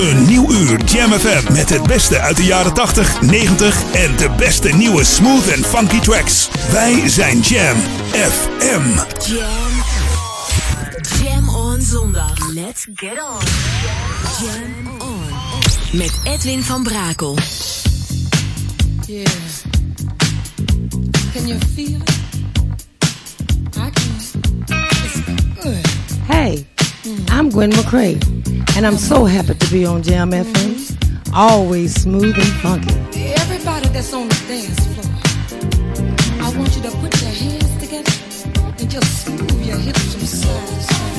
Een nieuw uur Jam FM met het beste uit de jaren 80, 90 en de beste nieuwe smooth en funky tracks. Wij zijn Jam FM. Jam. Jam on zondag. Let's get on. Jam on. Met Edwin van Brakel. Yeah. Can you feel it? I can. It's good. Hey, I'm Gwen McCrae, and I'm so happy to be on Jam FM. Always smooth and funky. Everybody that's on the dance floor, I want you to put your hands together and just move your hips from side to side.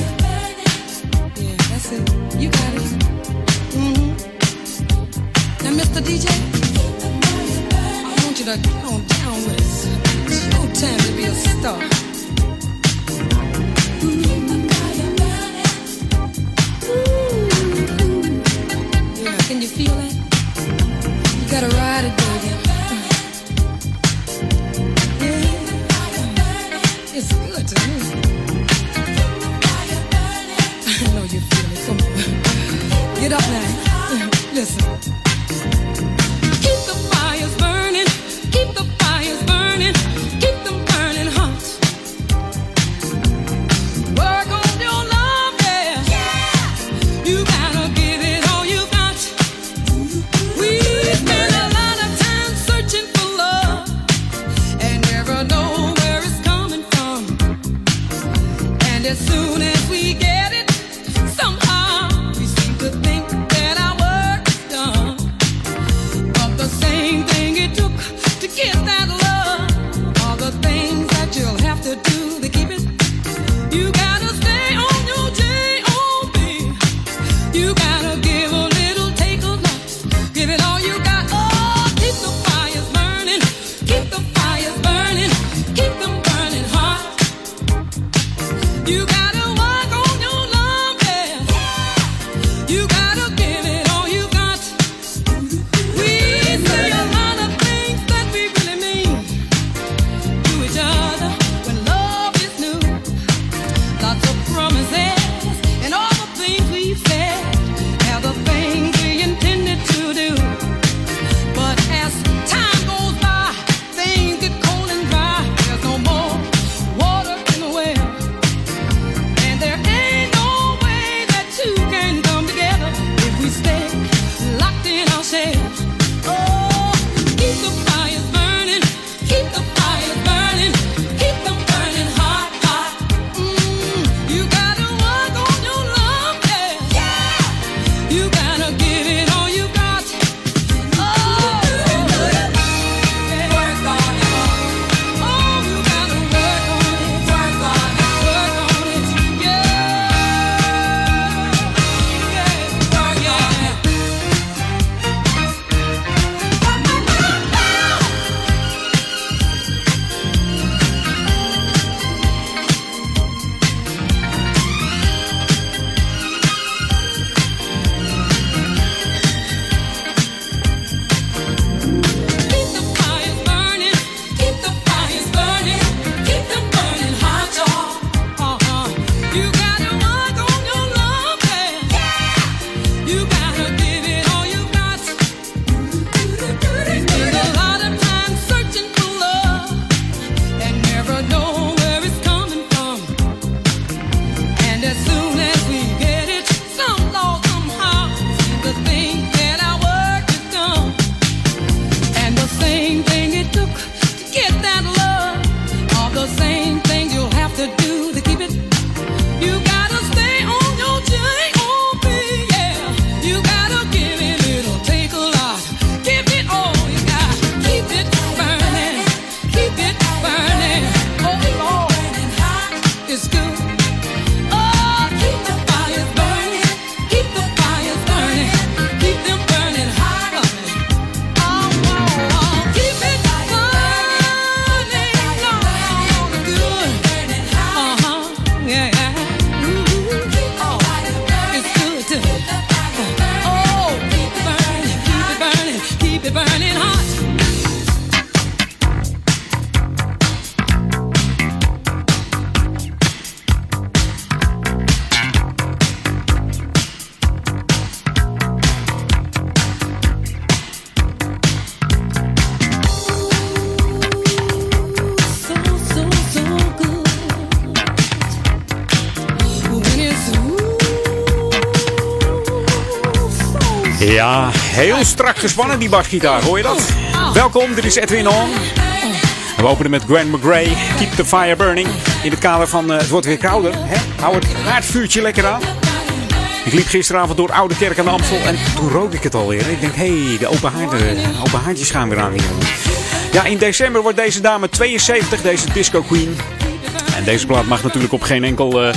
Yeah, that's it. You got it. Mm-hmm. Now, Mr. DJ, I want you to get on down with us. It's your time to be a star. You feel that? You gotta ride it, baby. It's good to me. I know you it. Get up now. Listen. Heel strak gespannen die basgitaar, hoor je dat? Welkom, dit is Edwin On. We openen met Grant McGray, Keep the Fire Burning. In het kader van uh, het wordt weer kouder. Hè? Hou het haardvuurtje lekker aan. Ik liep gisteravond door Oude Kerk aan de Amstel en toen rook ik het alweer. Ik denk, hé, hey, de open, haarden, open haartjes gaan weer aan. Ja, in december wordt deze dame 72, deze disco queen. En deze plaat mag natuurlijk op geen enkel uh,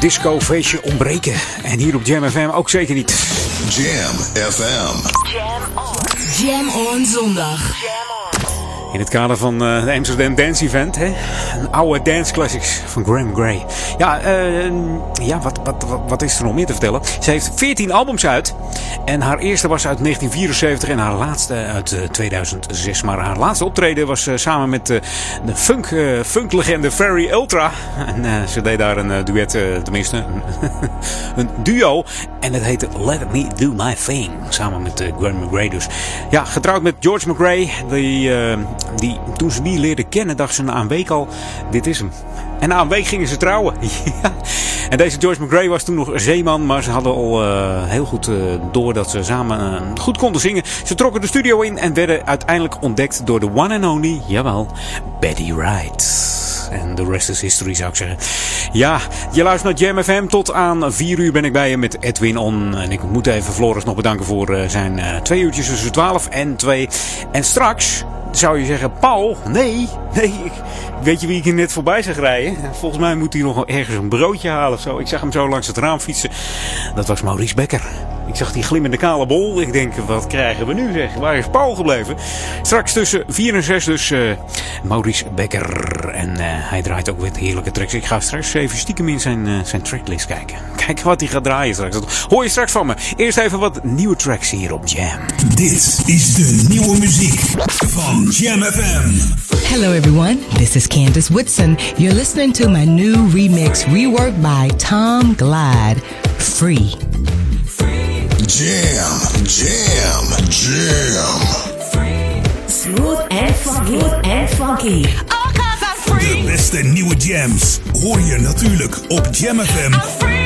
disco feestje ontbreken. En hier op Jam FM ook zeker niet. Jam FM. Jam on. Zondag. In het kader van uh, de Amsterdam Dance Event. Hè? Een oude dance classics van Graham Gray. Ja, uh, ja wat, wat, wat, wat, is er nog meer te vertellen? Ze heeft 14 albums uit. En haar eerste was uit 1974 en haar laatste uit uh, 2006. Maar haar laatste optreden was samen met de funk, funklegende Ferry Ultra. En ze deed daar een duet, tenminste een, duo. En het heette Let Me Do My Thing. Samen met Graham McGray dus. Ja, getrouwd met George McGray. Die die, toen ze die leerden kennen, dachten ze na een week al: dit is hem. En na een week gingen ze trouwen. ja. En deze George McGray was toen nog zeeman, maar ze hadden al uh, heel goed uh, door dat ze samen uh, goed konden zingen. Ze trokken de studio in en werden uiteindelijk ontdekt door de one and only, jawel, Betty Wright. En de rest is history zou ik zeggen. Ja, je luistert naar Jam FM. Tot aan 4 uur ben ik bij je met Edwin On. En ik moet even Floris nog bedanken voor zijn twee uurtjes tussen 12 en 2. En straks zou je zeggen, Paul? Nee, nee. Weet je wie ik hier net voorbij zag rijden? Volgens mij moet hij nog ergens een broodje halen of zo. Ik zag hem zo langs het raam fietsen. Dat was Maurice Becker. Ik zag die glimmende kale bol. Ik denk, wat krijgen we nu zeg? Waar is Paul gebleven? Straks tussen 4 en 6 dus uh, Maurice Becker. En uh, hij draait ook weer heerlijke tracks. Ik ga straks even stiekem in zijn, uh, zijn tracklist kijken. Kijken wat hij gaat draaien straks. Dat hoor je straks van me. Eerst even wat nieuwe tracks hier op Jam. Dit is de nieuwe muziek van Jam FM. Hello everyone, this is Candace Whitson. You're listening to my new remix reworked by Tom Glide. Free. Jam, jam, jam. Smooth and funky. Smooth and funky. De beste nieuwe jams hoor je natuurlijk op Jam FM. It ain't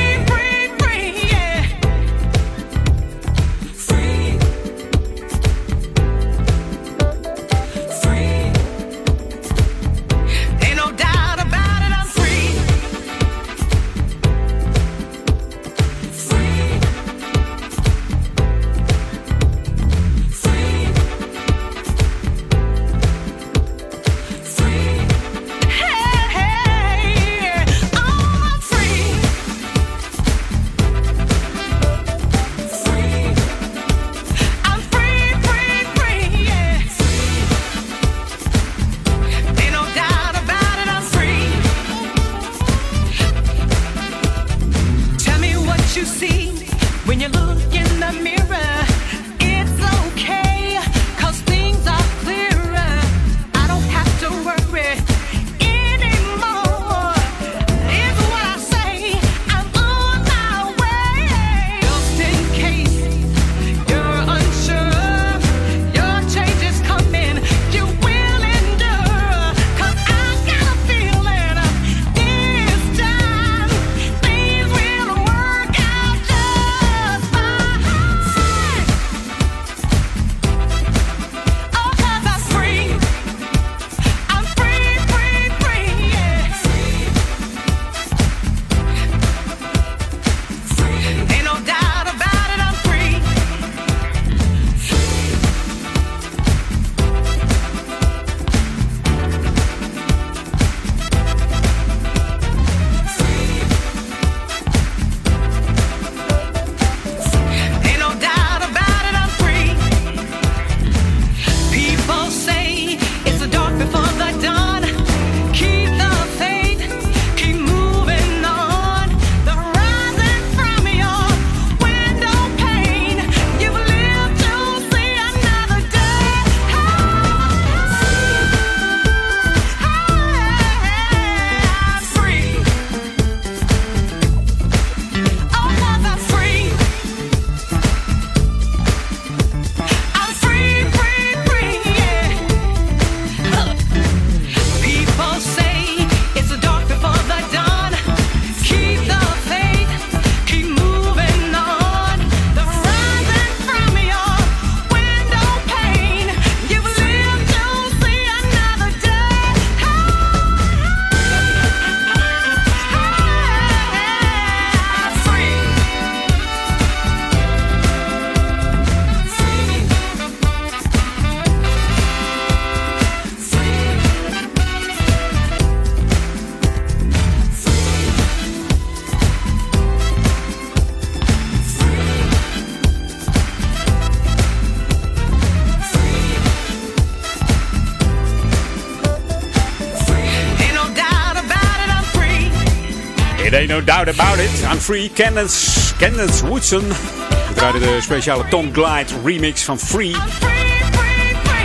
no doubt about it. I'm free. Candace, Candace Woodson. We draaiden de speciale Tom Glide remix van Free.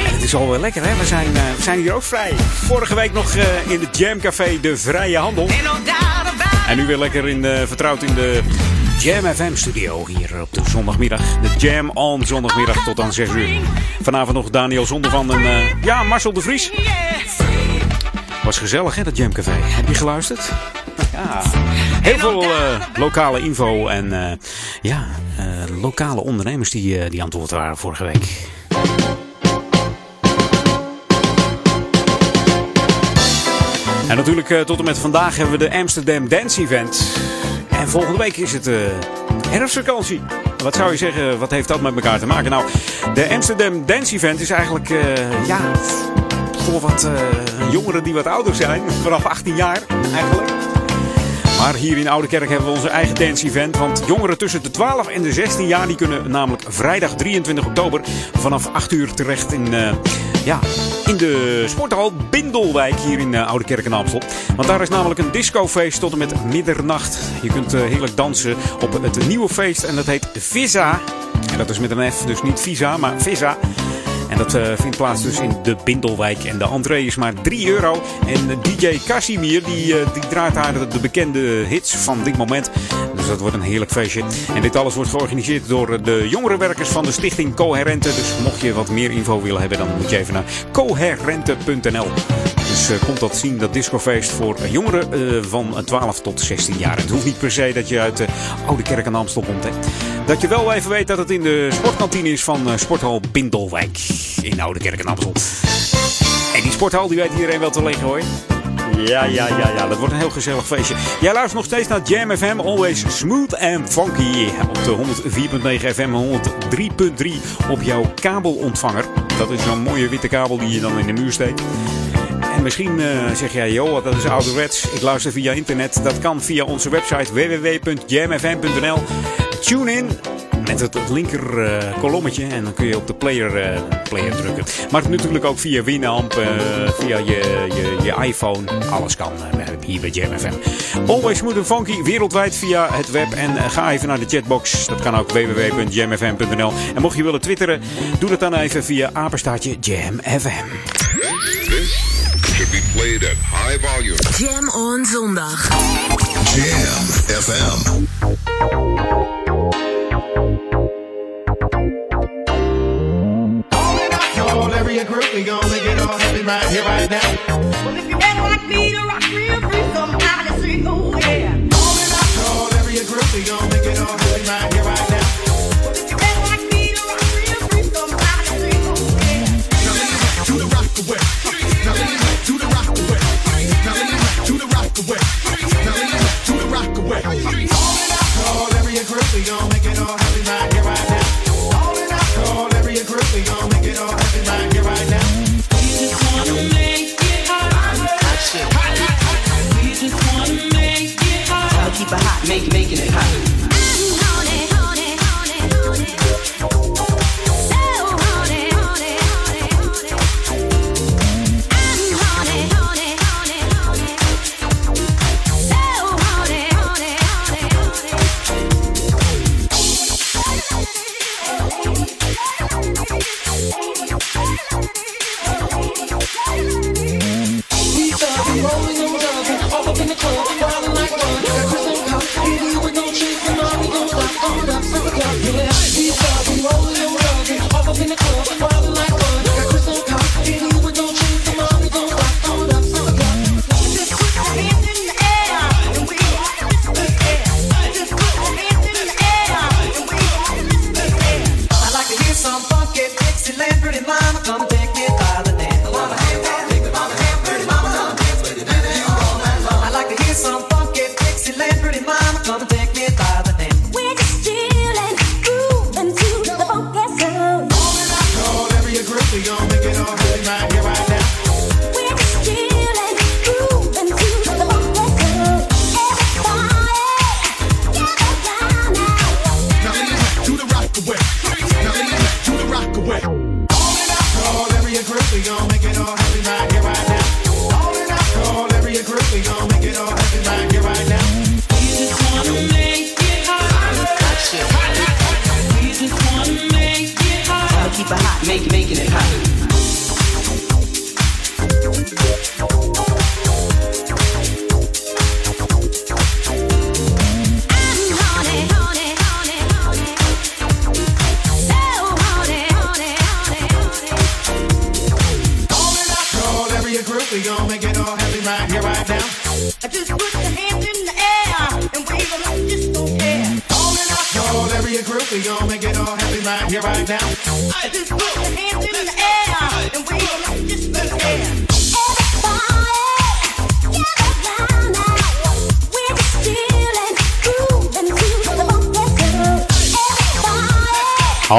En het is alweer lekker, hè? We zijn, uh, we zijn hier ook vrij. Vorige week nog uh, in het Jam Café De Vrije Handel. En nu weer lekker in, vertrouwd in de Jam FM studio hier op de zondagmiddag. De Jam on zondagmiddag tot aan 6 uur. Vanavond nog Daniel Zondervan en uh, ja, Marcel de Vries. Was gezellig hè, dat Jam Café. Heb je geluisterd? Ja. Heel veel uh, lokale info en uh, ja, lokale ondernemers die, die aan het woord waren vorige week. En natuurlijk tot en met vandaag hebben we de Amsterdam Dance Event. En volgende week is het herfstvakantie. Wat zou je zeggen, wat heeft dat met elkaar te maken? Nou, de Amsterdam Dance Event is eigenlijk, ja, voor wat jongeren die wat ouder zijn. Vanaf 18 jaar eigenlijk. Maar hier in Oude Kerk hebben we onze eigen dance event. Want jongeren tussen de 12 en de 16 jaar die kunnen namelijk vrijdag 23 oktober vanaf 8 uur terecht in, uh, ja, in de sporthal Bindelwijk hier in uh, Oude Kerk en Amstel. Want daar is namelijk een discofeest tot en met middernacht. Je kunt uh, heerlijk dansen op het nieuwe feest en dat heet Visa. En dat is met een F, dus niet Visa, maar Visa. Dat vindt plaats dus in de Bindelwijk. En de entree is maar 3 euro. En DJ Casimir die, uh, die draait daar de, de, bekende hits van dit moment. Dus dat wordt een heerlijk feestje. En dit alles wordt georganiseerd door de jongerenwerkers van de stichting Coherente. Dus mocht je wat meer info willen hebben, dan moet je even naar coherente.nl. Dus uh, komt dat zien, dat discofeest voor jongeren uh, van 12 tot 16 jaar. En het hoeft niet per se dat je uit de Oude Kerk aan Amstel komt. Hè. Dat je wel even weet dat het in de sportkantine is van uh, Sporthal Bindelwijk in Oude Kerk en Amstel. En die sporthal die weet iedereen wel te liggen hoor. Ja, ja, ja, ja. Dat wordt een heel gezellig feestje. Jij luistert nog steeds naar Jam FM. Always smooth and funky. Op de 104.9 FM, 103.3 op jouw kabelontvanger. Dat is zo'n mooie witte kabel die je dan in de muur steekt. En misschien uh, zeg jij, joh, dat is ouderwets. Ik luister via internet. Dat kan via onze website www.jamfm.nl. Tune in met het, linker uh, kolommetje. En dan kun je op de player, uh, player drukken. Maar natuurlijk ook via Winamp, via je, je, je iPhone. Alles kan hier bij Jam FM. Always Smooth and Funky, wereldwijd via het web. En ga even naar de chatbox. Dat kan ook www.jamfm.nl. En mocht je willen twitteren, doe dat dan even via apenstaartje Jam FM. Should be played at high volume. Jam on zondag. Jam FM. Area group, we gonna make it all happen right here, right now.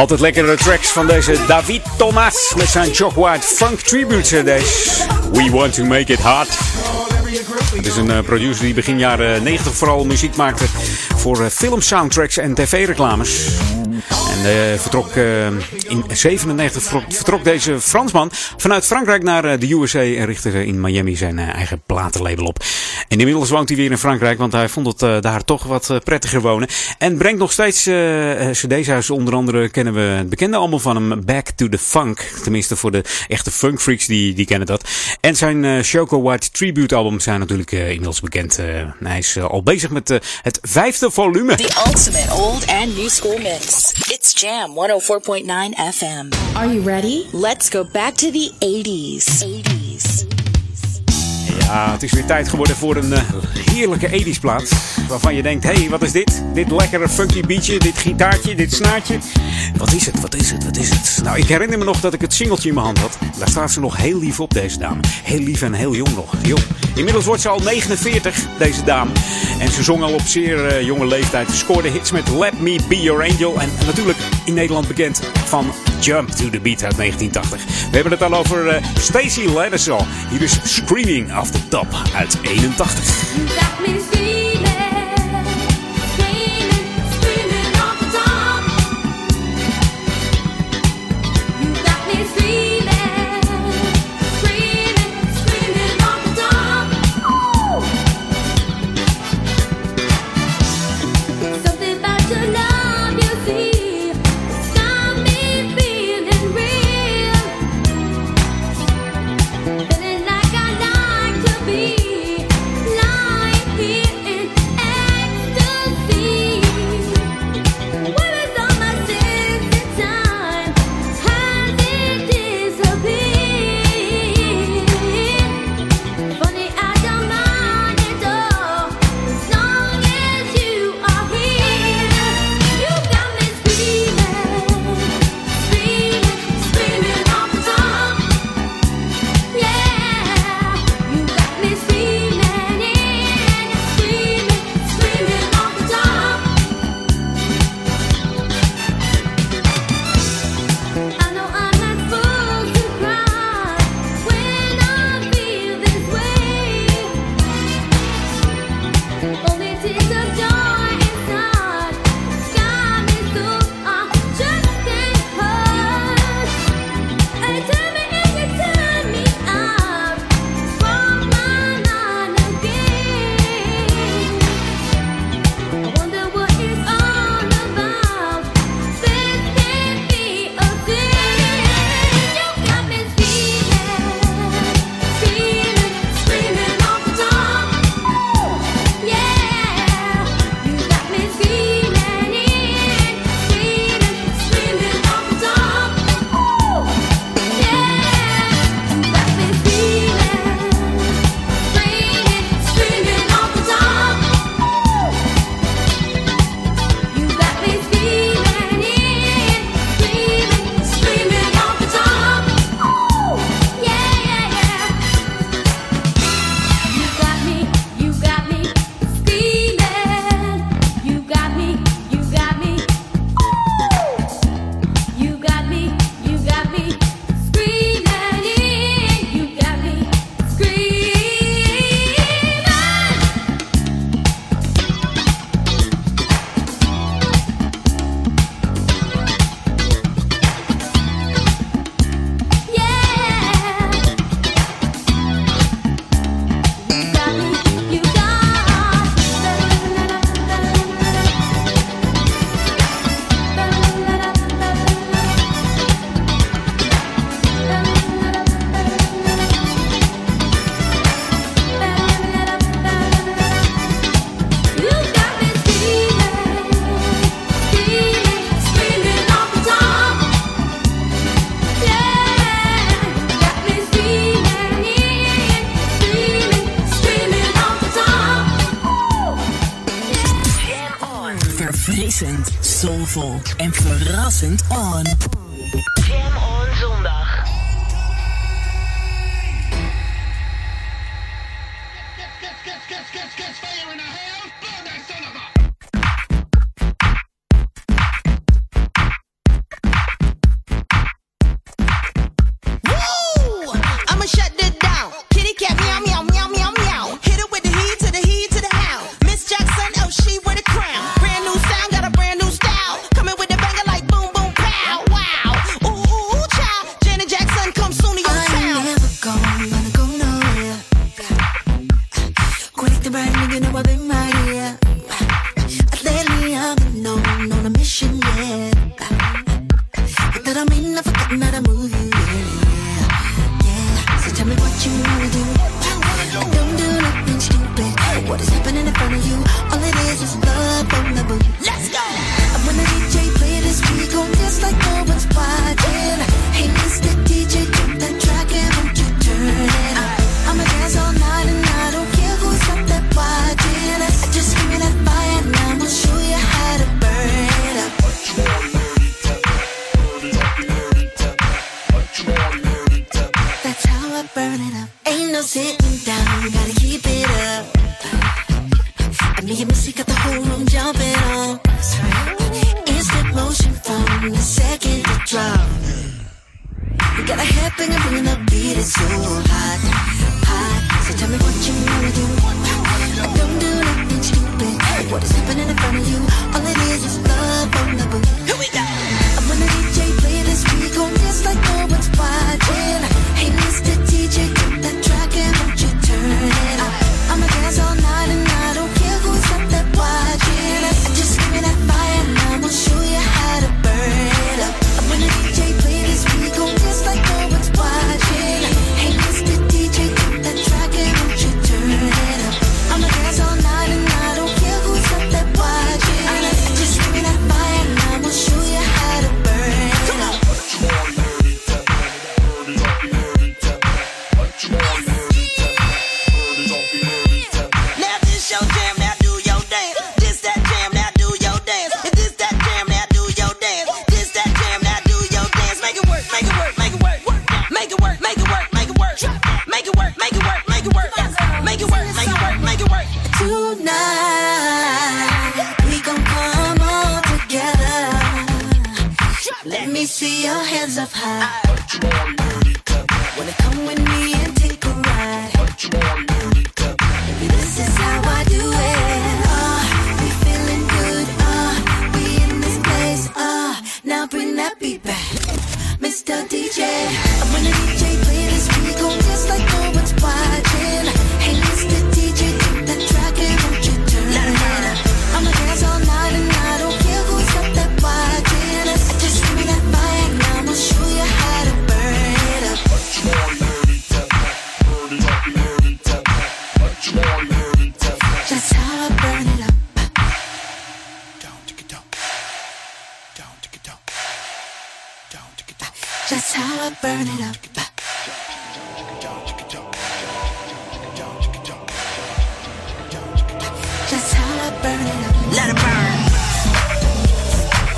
Altijd lekkere tracks van deze David Thomas met zijn Jock White Funk Tribute CD's. We want to make it hard. Het is een eh, producer die begin jaren 90 vooral muziek maakte voor uh, filmsoundtracks en tv-reclames. En uh, vertrok, in 97 vertrok, vertrok, deze Fransman vanuit Frankrijk naar de USA en richtte in Miami zijn eigen platenlabel op. En inmiddels woont hij weer in Frankrijk, want hij vond het daar toch wat prettiger wonen. En brengt nog steeds cd's uit. Onder andere kennen we het bekende album van hem, Back to the Funk. Tenminste voor de echte funkfreaks, die, die kennen dat. En zijn Choco White Tribute album zijn natuurlijk inmiddels bekend. hij is al bezig met het vijfde volume. The ultimate old and new school mix. It's Jam 104.9 FM. Are you ready? Let's go back to the 80s. 80s. Ja, het is weer tijd geworden voor een uh, heerlijke 80s plaat. Waarvan je denkt, hé, hey, wat is dit? Dit lekkere funky beatje, dit gitaartje, dit snaartje. Wat is het, wat is het, wat is het? Nou, ik herinner me nog dat ik het singeltje in mijn hand had. Daar staat ze nog heel lief op, deze dame. Heel lief en heel jong nog. Jong. Inmiddels wordt ze al 49, deze dame. En ze zong al op zeer uh, jonge leeftijd. Ze scoorde hits met Let Me Be Your Angel. En, natuurlijk in Nederland bekend van Jump to the Beat uit 1980. We hebben het al over uh, Stacey Ladisall. Hier is Screaming of the Top uit 81. Recent, soulful en verrassend on.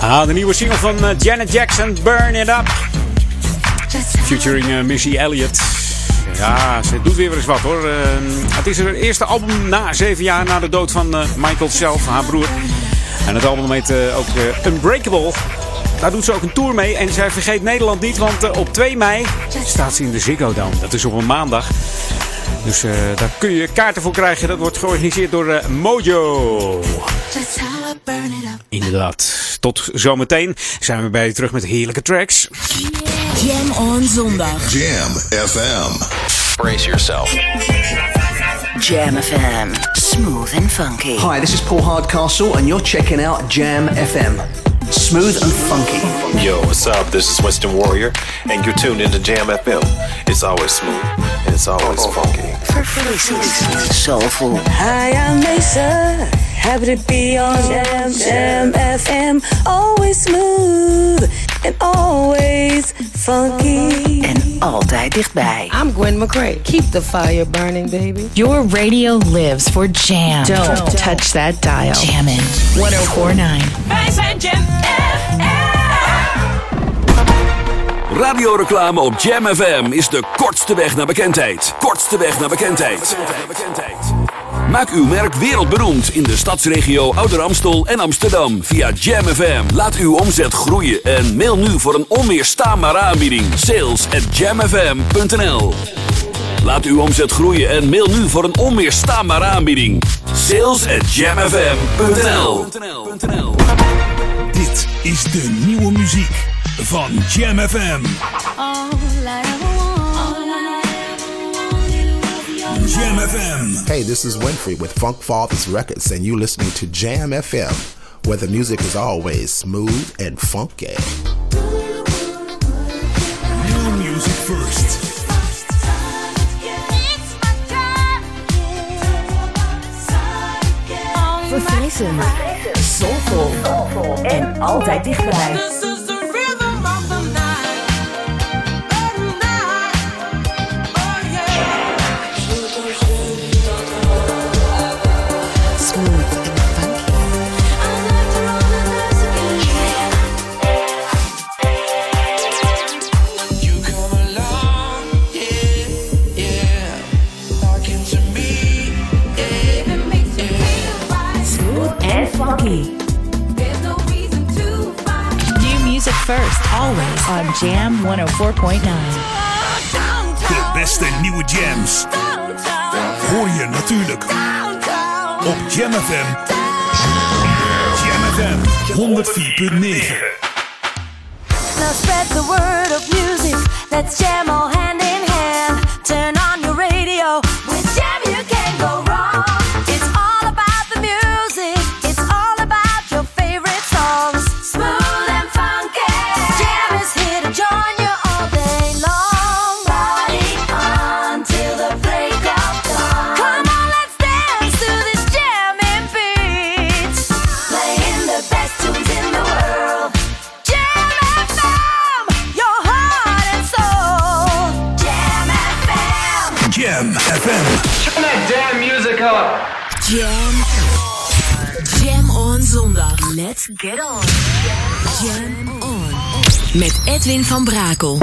Ah, de nieuwe single van eh, Janet Jackson, Burn It Up. Featuring eh, Missy Elliott. Ja, ze doet weer eens wat hoor. Eh, het is haar eerste album na zeven jaar na de dood van Michael zelf, haar broer. En het album heet ook Unbreakable. Daar doet ze ook een tour mee. En zij vergeet Nederland niet, want op 2 mei staat ze in de Ziggo Dome. Dat is op een maandag. Dus eh, daar kun je kaarten voor krijgen. Dat wordt georganiseerd door eh, Mojo. Inderdaad. Tot zometeen. Zijn we bij je terug met heerlijke tracks. Jam on zondag. Jam FM. Brace yourself. Jam FM. Smooth and funky. Hi, this is Paul Hardcastle and you're checking out Jam FM. smooth and funky. Yo, what's up? This is Winston Warrior, and you're tuned into Jam FM. It's always smooth, and it's always oh, funky. Soulful. Hi, I'm Mesa. Happy to be on Jam, Jam FM. Always smooth and always funky. En altijd dichtbij. I'm Gwen McCrae. Keep the fire burning, baby. Your radio lives for jam. Don't touch that dial. Jammin' 1049. Wij zijn Jam Radioreclame op Jam FM is de kortste weg naar bekendheid. Kortste weg naar bekendheid. Maak uw merk wereldberoemd in de stadsregio Ouder Amstel en Amsterdam via Jam FM. Laat uw omzet groeien en mail nu voor een onweerstaanbare aanbieding. Sales at jamfm.nl Laat uw omzet groeien en mail nu voor een onweerstaanbare aanbieding. Sales at jamfm.nl Dit is de nieuwe muziek van Jam FM. Jam FM. Hey, this is Winfrey with Funk Fathers Records, and you're listening to Jam FM, where the music is always smooth and funky. New music first. Verfrissend. Soulful. En altijd dichtbij. First, always on Jam 104.9. De beste nieuwe jams. Hoor je natuurlijk op Jam FM. Jam FM 104.9. Now spread the word of music. Let's jam all hand in Jam FM. Turn that damn music up. Jam. Jam on zondag. Let's get on. Jam on. Met Edwin van Brakel.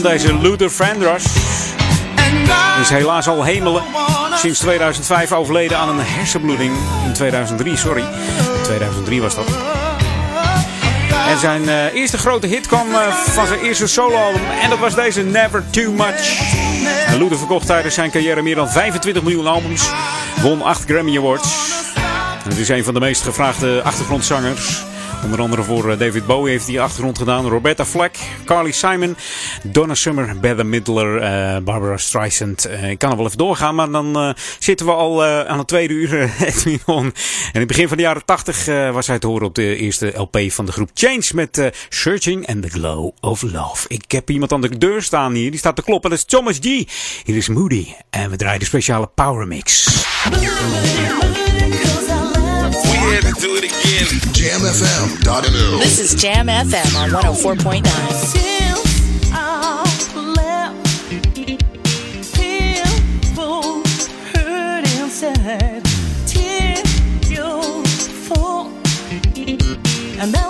Van deze Luther Vandross. Is helaas al hemelen. Sinds 2005 overleden aan een hersenbloeding. In 2003, sorry. In 2003 was dat. En zijn eh, eerste grote hit kwam eh, van zijn eerste soloalbum. En dat was deze Never Too Much. En Luther verkocht tijdens zijn carrière meer dan 25 miljoen albums. Won 8 Grammy Awards. En het is een van de meest gevraagde achtergrondzangers. Onder andere voor eh, David Bowie heeft hij achtergrond gedaan. Roberta Flack, Carly Simon, Donna Summer, Bette Midler, eh, Barbara Streisand. Eh, ik kan er wel even doorgaan, maar dan zitten we al aan het tweede uur. En in het begin van de jaren 80 eh, was hij te horen op de eerste LP van de groep Change met Searching and the Glow of Love. Ik heb iemand aan de deur staan hier, die staat te kloppen. Dat is Thomas G. Hier is Moody. En we draaien de speciale Power Mix. We had to do it again. JamFM.nl This is Jam FM on 104.9. And I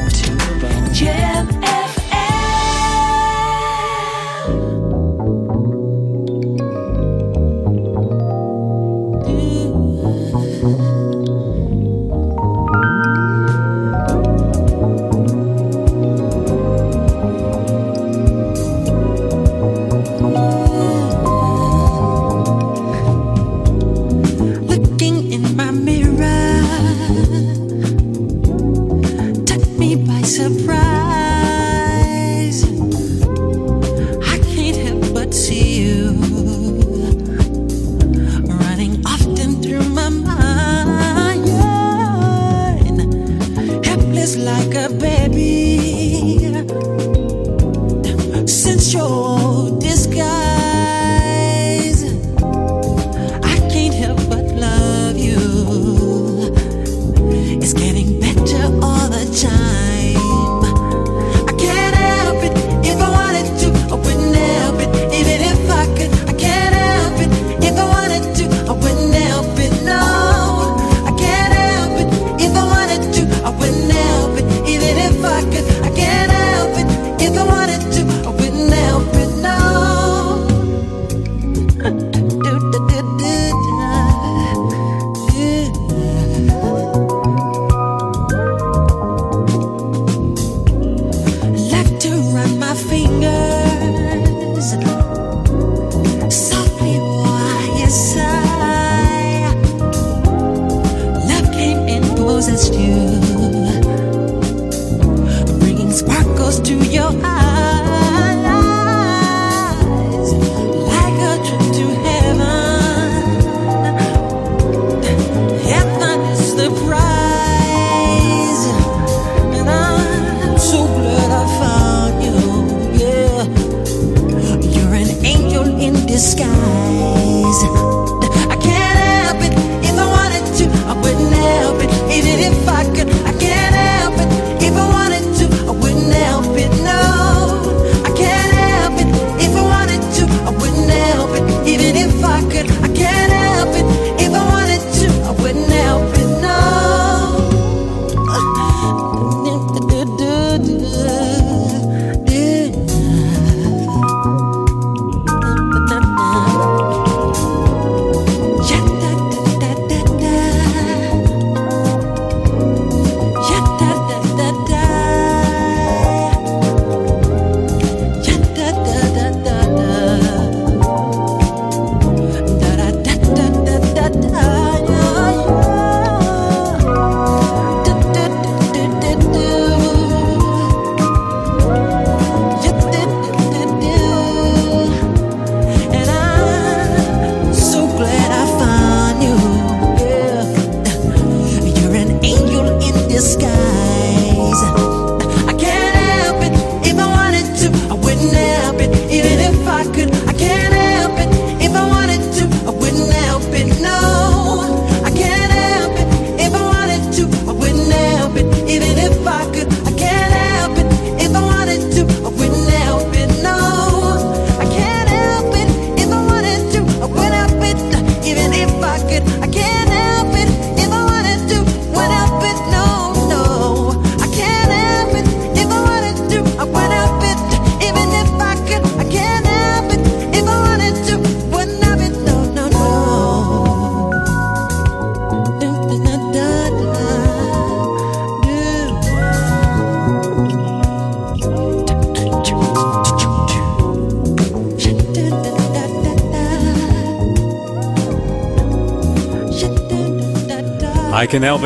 Can Help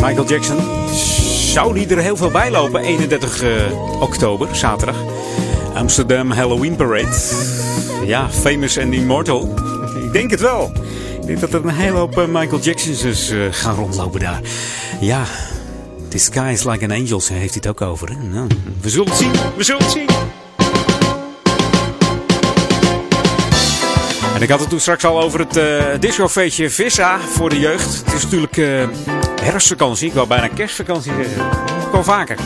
Michael Jackson. Zou die er heel veel bij lopen? 31 eh, oktober, zaterdag. Amsterdam Halloween Parade. Ja, famous and immortal. Ik denk het wel. Ik denk dat er een hele hoop eh, Michael Jacksons dus, eh, gaan rondlopen daar. Ja, The Sky is Like an Angels heeft hij het ook over. Nou, we zullen het zien, we zullen het zien. En ik had het toen straks al over het uh, discofeestje Vissa voor de jeugd. Het is natuurlijk uh, herfstvakantie. Ik wou bijna kerstvakantie zeggen. Gewoon vaker.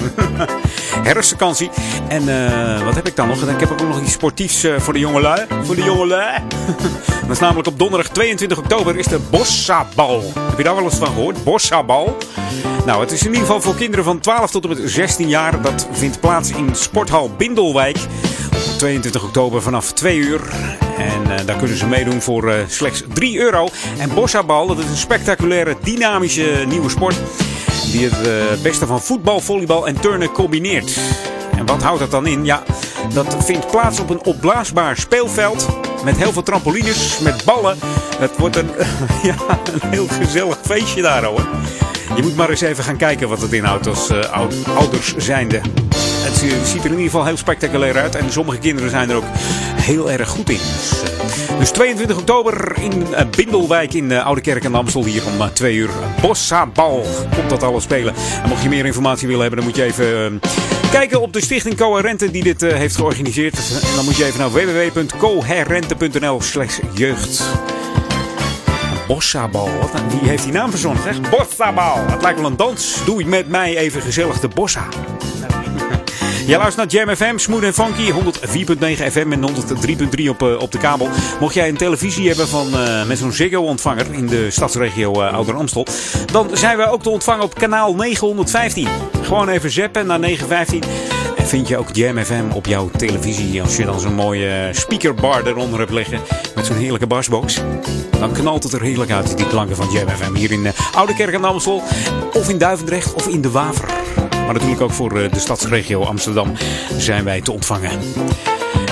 herfstvakantie. En uh, wat heb ik dan nog? Ik heb ook nog iets sportiefs voor de jongelui. Voor de jongelui. Dat is namelijk op donderdag 22 oktober is de Bossabal. Heb je daar wel eens van gehoord? Bossabal. Nou, het is in ieder geval voor kinderen van 12 tot en met 16 jaar. Dat vindt plaats in Sporthal Bindelwijk. Op 22 oktober vanaf 2 uur. En uh, daar kunnen ze meedoen voor uh, slechts 3 euro. En Bossabal, dat is een spectaculaire, dynamische nieuwe sport. Die het uh, beste van voetbal, volleybal en turnen combineert. En wat houdt dat dan in? Ja, dat vindt plaats op een opblaasbaar speelveld. Met heel veel trampolines, met ballen. Het wordt een, ja, een heel gezellig feestje daar hoor. Je moet maar eens even gaan kijken wat het inhoudt als uh, ouders zijnde. Het ziet er in ieder geval heel spectaculair uit. En sommige kinderen zijn er ook heel erg goed in. Dus, uh, dus 22 oktober in uh, Bindelwijk in uh, Oude Kerk en Amstel. Hier om 2 uur. Bossabal komt dat alles spelen. En mocht je meer informatie willen hebben, dan moet je even kijken op de Stichting Coherente die dit heeft georganiseerd. En dan moet je even naar www.coherente.nl slash jeugd. Bossabal. Wat, wie heeft die naam verzonnen? Zeg? Bossabal. Het lijkt wel een dans. Doe met mij even gezellig de bossa. Jij luistert naar Jam FM, Smooth en Funky, 104.9 FM en 103.3 op, uh, op de kabel. Mocht jij een televisie hebben van, uh, met zo'n Ziggo-ontvanger in de stadsregio uh, Ouder Amstel, dan zijn wij ook te ontvangen op kanaal 915. Gewoon even zappen naar 915 en vind je ook Jam FM op jouw televisie. Als je dan zo'n mooie speakerbar eronder hebt liggen met zo'n heerlijke bassbox, dan knalt het er heerlijk uit, die klanken van Jam FM hier in Oude Kerk aan Amstel, of in Duivendrecht of in De Waver. Maar natuurlijk ook voor de stadsregio Amsterdam zijn wij te ontvangen.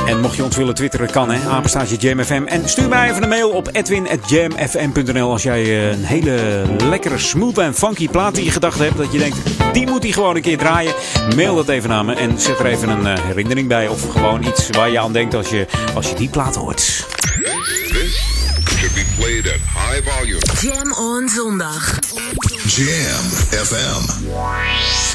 En mocht je ons willen twitteren, kan hè. Apenstaatje JamFM. En stuur mij even een mail op edwin.jamfm.nl als jij een hele lekkere, smooth en funky plaat in je gedachten hebt. Dat je denkt, die moet hij gewoon een keer draaien. Mail dat even naar me en zet er even een herinnering bij. Of gewoon iets waar je aan denkt als je, als je die plaat hoort. This should be played at high volume. Jam on zondag. Jam FM.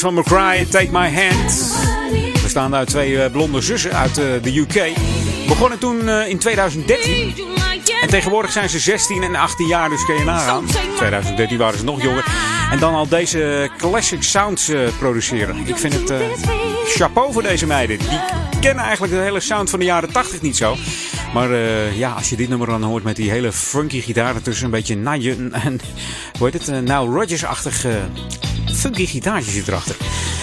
Van McCry, Take My Hand. Bestaande uit twee eh, blonde zussen uit eh, de UK. Begonnen toen eh, in 2013. En tegenwoordig zijn ze 16 en 18 jaar, dus kun je nagaan. 2013 waren ze nog jonger. En dan al deze classic sounds produceren. Ik vind het chapeau voor deze meiden. Die kennen eigenlijk de hele sound van de jaren 80 niet zo. Maar ja, als je dit nummer dan hoort met die hele funky gitaar ertussen. Een beetje Nigel, en hoe heet het? Uh, Nile Rodgers-achtig funky gitaartje zit erachter.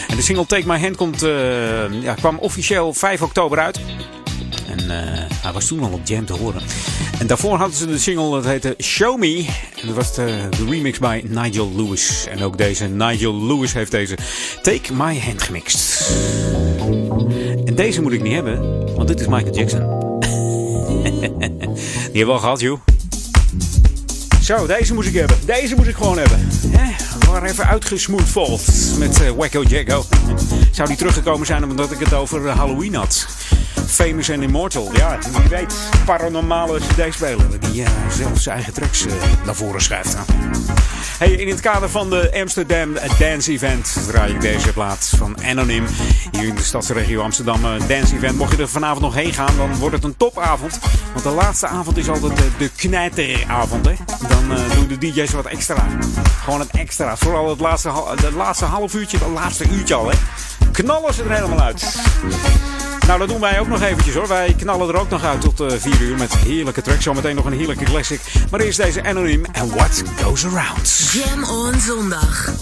En de single Take My Hand komt, eh, ja, kwam officieel 5 oktober uit. En eh, hij was toen al op Jam te horen. En daarvoor hadden ze de single, dat heette Show Me. En dat was de, remix bij Nigel Lewis. En ook deze Nigel Lewis heeft deze Take My Hand gemixt. En deze moet ik niet hebben, want dit is Michael Jackson. Die hebben we al gehad, joh. Zo, deze moet ik hebben. Deze moet ik gewoon hebben. We waren even uitgesmoed volt met eh, Wacko Jacko. Zou die teruggekomen zijn omdat ik het over eh, Halloween had? Famous and Immortal. Ja, wie weet. Paranormale CD-speler die eh, zelf zijn eigen tracks eh, naar voren schuift. Nou. Hey, in het kader van de Amsterdam Dance Event draai ik deze plaat van Anonym. Hier in de stadsregio Amsterdam eh, Dance Event. Mocht je er vanavond nog heen gaan, dan wordt het een topavond. Want de laatste avond is altijd de, de knijteravond. Hè? Dan doen de DJ's wat extra. Gewoon het extra. Vooral het laatste, het laatste half uurtje, het laatste uurtje al. Hè? Knallen ze er helemaal uit. Nou, dat doen wij ook nog eventjes hoor. Wij knallen er ook nog uit tot 4 uur met heerlijke tracks. Zometeen nog een heerlijke classic. Maar eerst deze Anonym en What Goes Around. Jam on zondag.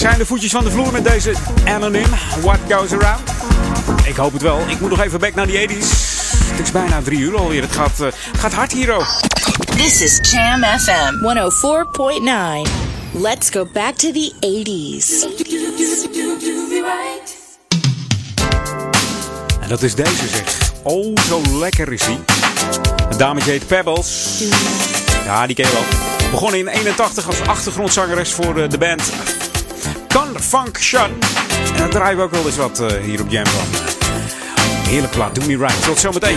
Zijn de voetjes van de vloer met deze Anonym. What goes around? Ik hoop het wel. Ik moet nog even back naar die 80s. Het is bijna drie uur alweer. Het gaat, eh, gaat hard hier ook. This is Jam FM 104.9. Let's go back to the 80s. En dat is deze zeg. Oh, zo lekker is die. Een dametje heet Pebbles. Ja, die ken je wel. Begon in 81 als achtergrondzangeres voor eh, de band Confunction. En daar draaien we ook wel eens wat eh, hier op Jam van. Heerlijk plaat, Do Me Right. Tot zometeen.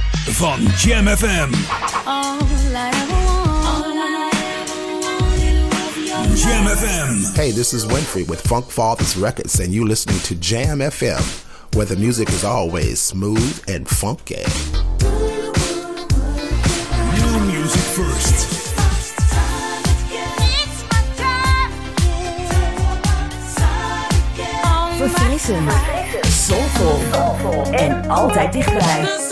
van Jam FM. All I ever want, all I Jam FM. Hey, this is Winfrey with Funk Fathers Records, and you listening to Jam FM, where the music is always smooth and funky. New music first. Verfrissend. Soulful. En altijd dichtbij.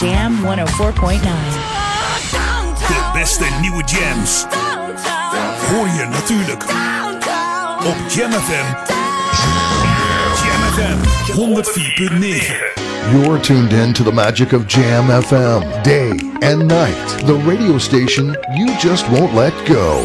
Jam 104.9. De beste nieuwe jams. Hoor je natuurlijk op Jam FM. Jam FM 104.9. You're tuned in to the magic of Jam FM, day and night. The radio station you just won't let go.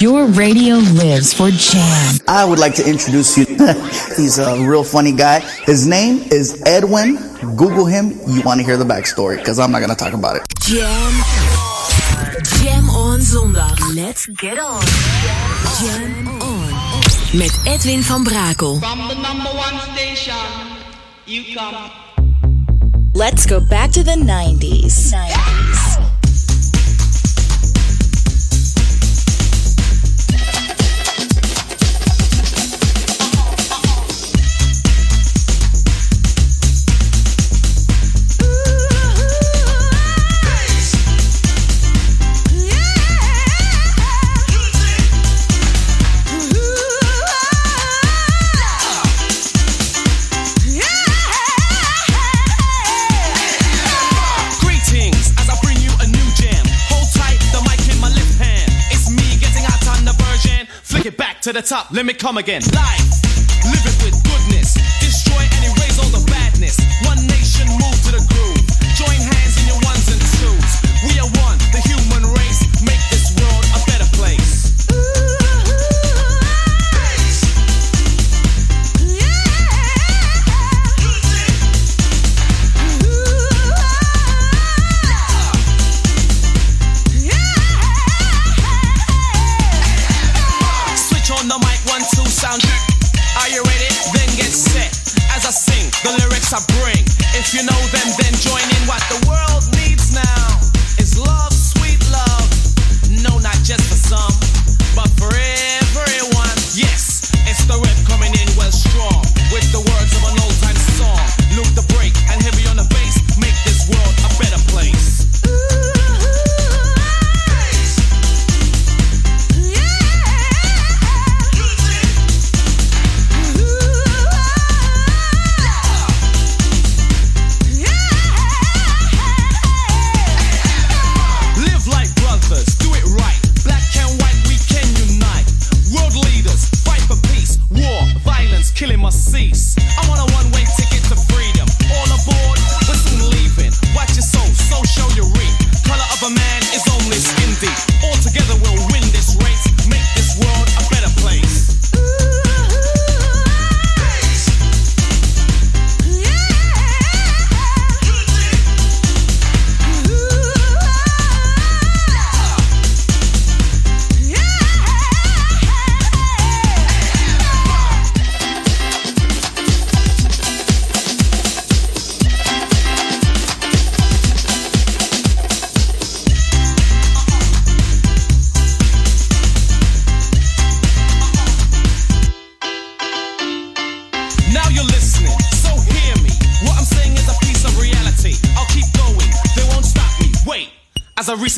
Your radio lives for Jam. I would like to introduce you. He's a real funny guy. His name is Edwin. Google him. You want to hear the backstory because I'm not going to talk about it. Jam. Jam on zondag. Let's get on. Jam on. Met Edwin van Brakel. From the number one station, you come. Let's go back to the 90s. 90s. To the top, let me come again. Live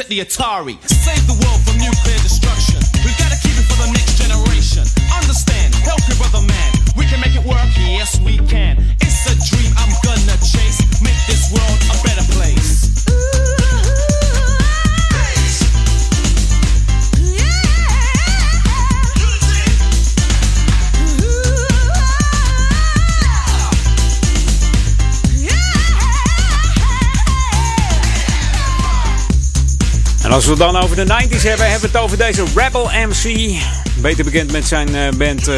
the Atari, als we het dan over de 90s hebben, hebben we het over deze Rebel MC. Beter bekend met zijn eh, band. eh,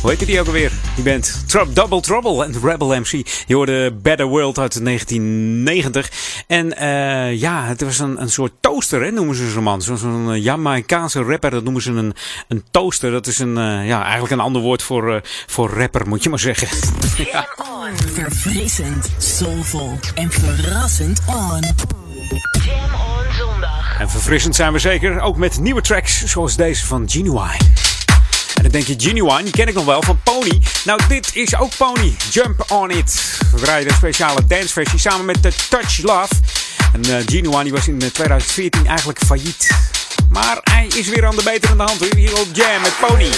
hoe heette die ook alweer? Die band Trou- Double Trouble en Rebel MC. Je hoorde Better World uit 1990. En eh, ja, het was een, een soort toaster, hè, noemen ze zo'n man. Zo'n eh, Jamaicaanse rapper, dat noemen ze een, een toaster. Dat is een, eh, ja, eigenlijk een ander woord voor, eh, voor rapper, moet je maar zeggen. ja. Verfrissend, soulvol en verrassend on. En verfrissend zijn we zeker, ook met nieuwe tracks zoals deze van Genuine. En dan denk je, Genuine, die ken ik nog wel van Pony. Nou, dit is ook Pony. Jump on it. We draaien een speciale danceversie samen met The Touch Love. En uh, Genuine die was in 2014 eigenlijk failliet. Maar hij is weer aan de betere hand hier op Jam met Pony.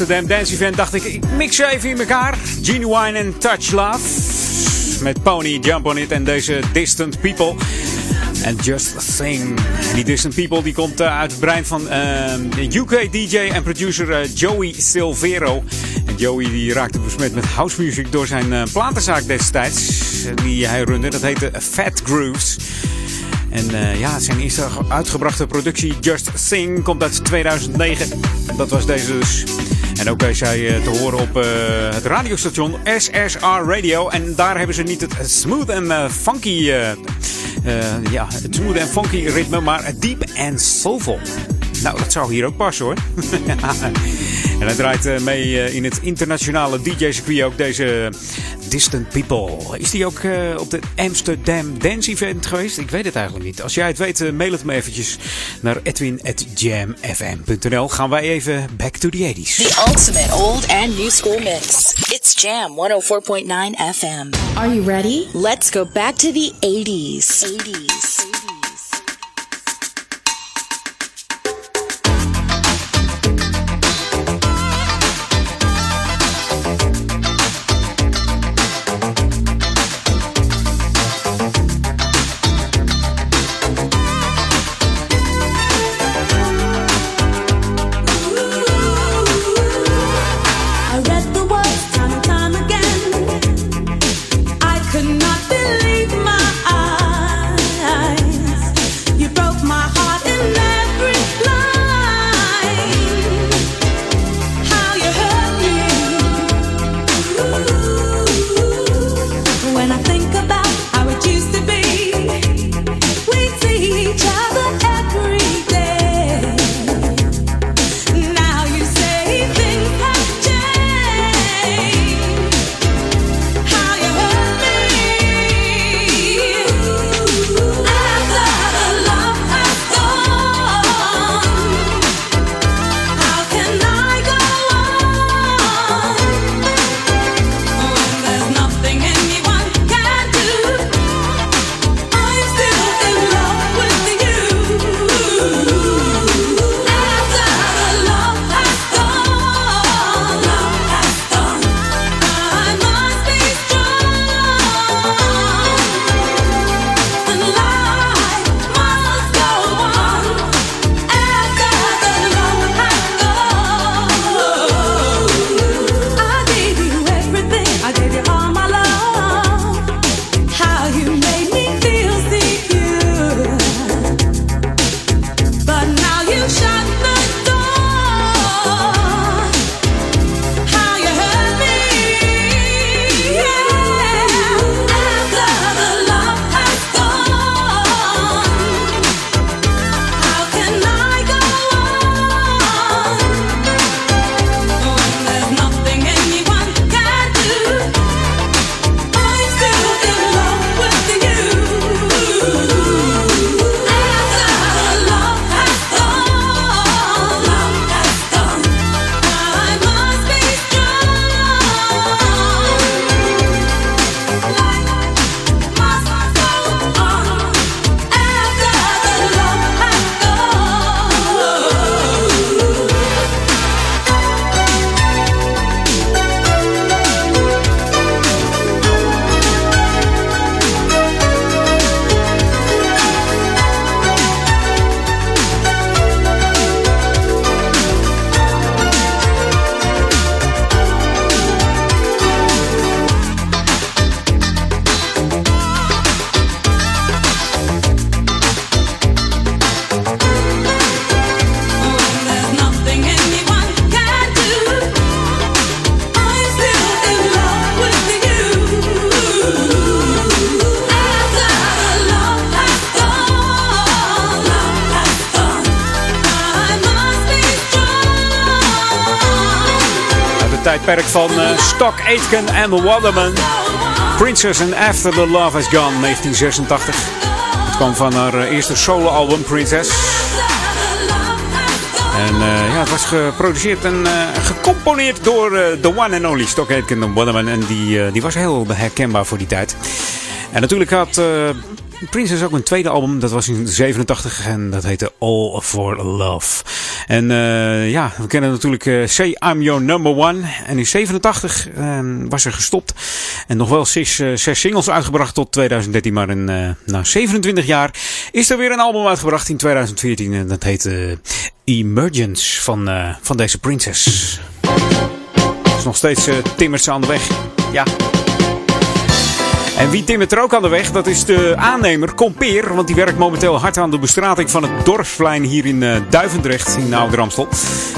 Amsterdam Dance Event dacht ik, ik mix ze even in elkaar. Genuine en Touch Love. Met Pony, Jump On It en deze Distant People. En Just Sing. Die Distant People die komt eh, uit het brein van eh, UK DJ en producer eh, Joey Silvero. En Joey die raakte besmet met house music door zijn eh, platenzaak destijds. Die hij runde. Dat heette Fat Grooves. En eh, ja, zijn eerste uitgebrachte productie Just Sing komt uit 2009. Dat was deze dus. En ook is hij eh, te horen op eh, het radiostation SSR Radio. En daar hebben ze niet het smooth en eh, funky, eh, ja, het smooth en funky ritme, maar deep en soulful. Nou, dat zou hier ook passen hoor. en hij draait eh, mee eh, in het internationale DJ-circuit ook deze Distant People. Is die ook eh, op de Amsterdam Dance Event geweest? Ik weet het eigenlijk niet. Als jij het weet, eh, mail het me eventjes naar edwin.jamfm.nl. Gaan wij even back to the 80s. The ultimate old and new school mix. It's Jam 104.9 FM. Are you ready? Let's go back to the 80s. 80s. Tijdperk van uh, Stock Aitken en Waterman. Princess and After the Love Is Gone, 1986. Het kwam van haar eerste soloalbum, Princess. En uh, ja, het was geproduceerd en uh, gecomponeerd door uh, the one and only Stock Aitken and Waterman. En die, die was heel herkenbaar voor die tijd. En natuurlijk had Princess ook een tweede album. Dat was in 87 en dat heette All for Love. En uh, ja, we kennen natuurlijk uh, Say I'm Your Number One. En in 87 uh, was er gestopt. En nog wel zes, uh, zes singles uitgebracht tot 2013. Maar in, na 27 jaar is er weer een album uitgebracht in 2014. En dat heet Emergence van, van deze Princess. is nog steeds timmers aan de weg. Ja, en wie timmert er ook aan de weg, dat is de aannemer Compeer. Want die werkt momenteel hard aan de bestrating van het dorpsplein hier in uh, Duivendrecht in Oud-Ramstel.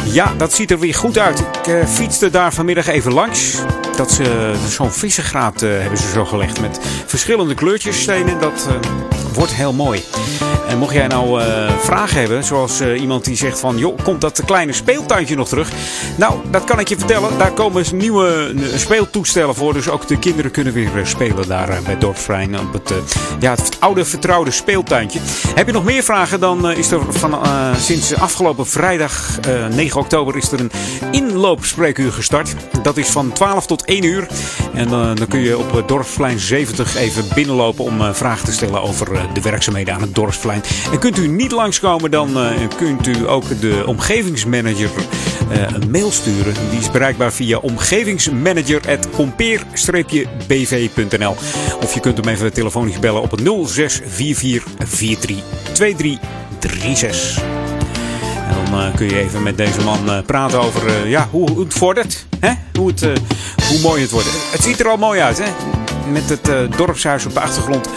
Ja, dat ziet er weer goed uit. Ik uh, fietste daar vanmiddag even langs. Dat ze zo'n vissengraad uh, hebben ze zo gelegd met verschillende kleurtjes stenen. Dat wordt heel mooi. En mocht jij nou uh, vragen hebben, zoals uh, iemand die zegt van... joh, komt dat kleine speeltuintje nog terug? Nou, dat kan ik je vertellen. Daar komen nieuwe speeltoestellen voor. Dus ook de kinderen kunnen weer spelen daar bij Dorpsvrein. Op het, ja, het oude vertrouwde speeltuintje. Heb je nog meer vragen, dan is er van, sinds afgelopen vrijdag 9 oktober... is er een inloopspreekuur gestart. Dat is van 12 tot 1 uur. En dan kun je op Dorpsplein 70 even binnenlopen om vragen te stellen over de werkzaamheden aan het dorpsplein. En kunt u niet langskomen, dan uh, kunt u ook de omgevingsmanager uh, een mail sturen. Die is bereikbaar via omgevingsmanager.compeer-bv.nl Of je kunt hem even telefonisch bellen op 0644 432336. En dan uh, kun je even met deze man praten over ja, hoe, hoe, het vordert. Hè? Hoe, het, hoe mooi het wordt. Het ziet er al mooi uit, hè? Met het dorpshuis op de achtergrond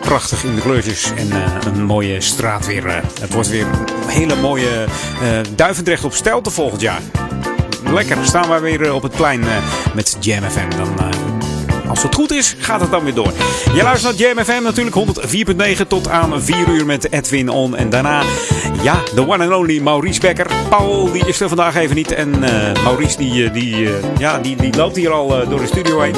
prachtig in de kleurtjes en uh, een mooie straat weer. Uh, het wordt weer een hele mooie Duivendrecht op Stelte volgend jaar. Lekker, staan wij weer op het plein met Jam FM. Dan, als het goed is, gaat het dan weer door. Je luistert naar Jam FM natuurlijk 104.9 tot aan 4 uur met Edwin On. En daarna, ja, de one and only Maurice Becker. Paul, die is er vandaag even niet. En Maurice, die, die, ja, die, die loopt hier al door de studio heen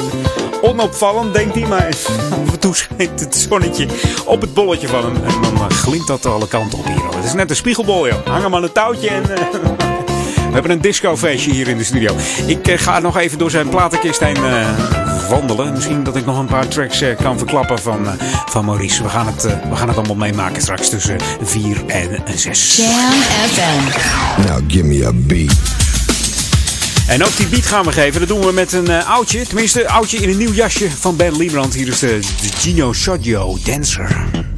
onopvallend, denkt hij. Maar af en toe schijnt het zonnetje op het bolletje van hem. En dan glimt dat alle kanten op hier. Het is net een spiegelbol, joh. Hang hem aan een touwtje en... We hebben een discofeestje hier in de studio. Ik uh, ga nog even door zijn platenkist heen wandelen. Misschien dat ik nog een paar tracks kan verklappen van, van Maurice. We gaan, het, we gaan het allemaal meemaken straks tussen 4 en 6. Jam FM. Now give me a beat. En ook die beat gaan we geven. Dat doen we met een uh, oudje. Tenminste, oudje in een nieuw jasje van Ben Liebrand. Hier is de, de Gino Shodio Dancer.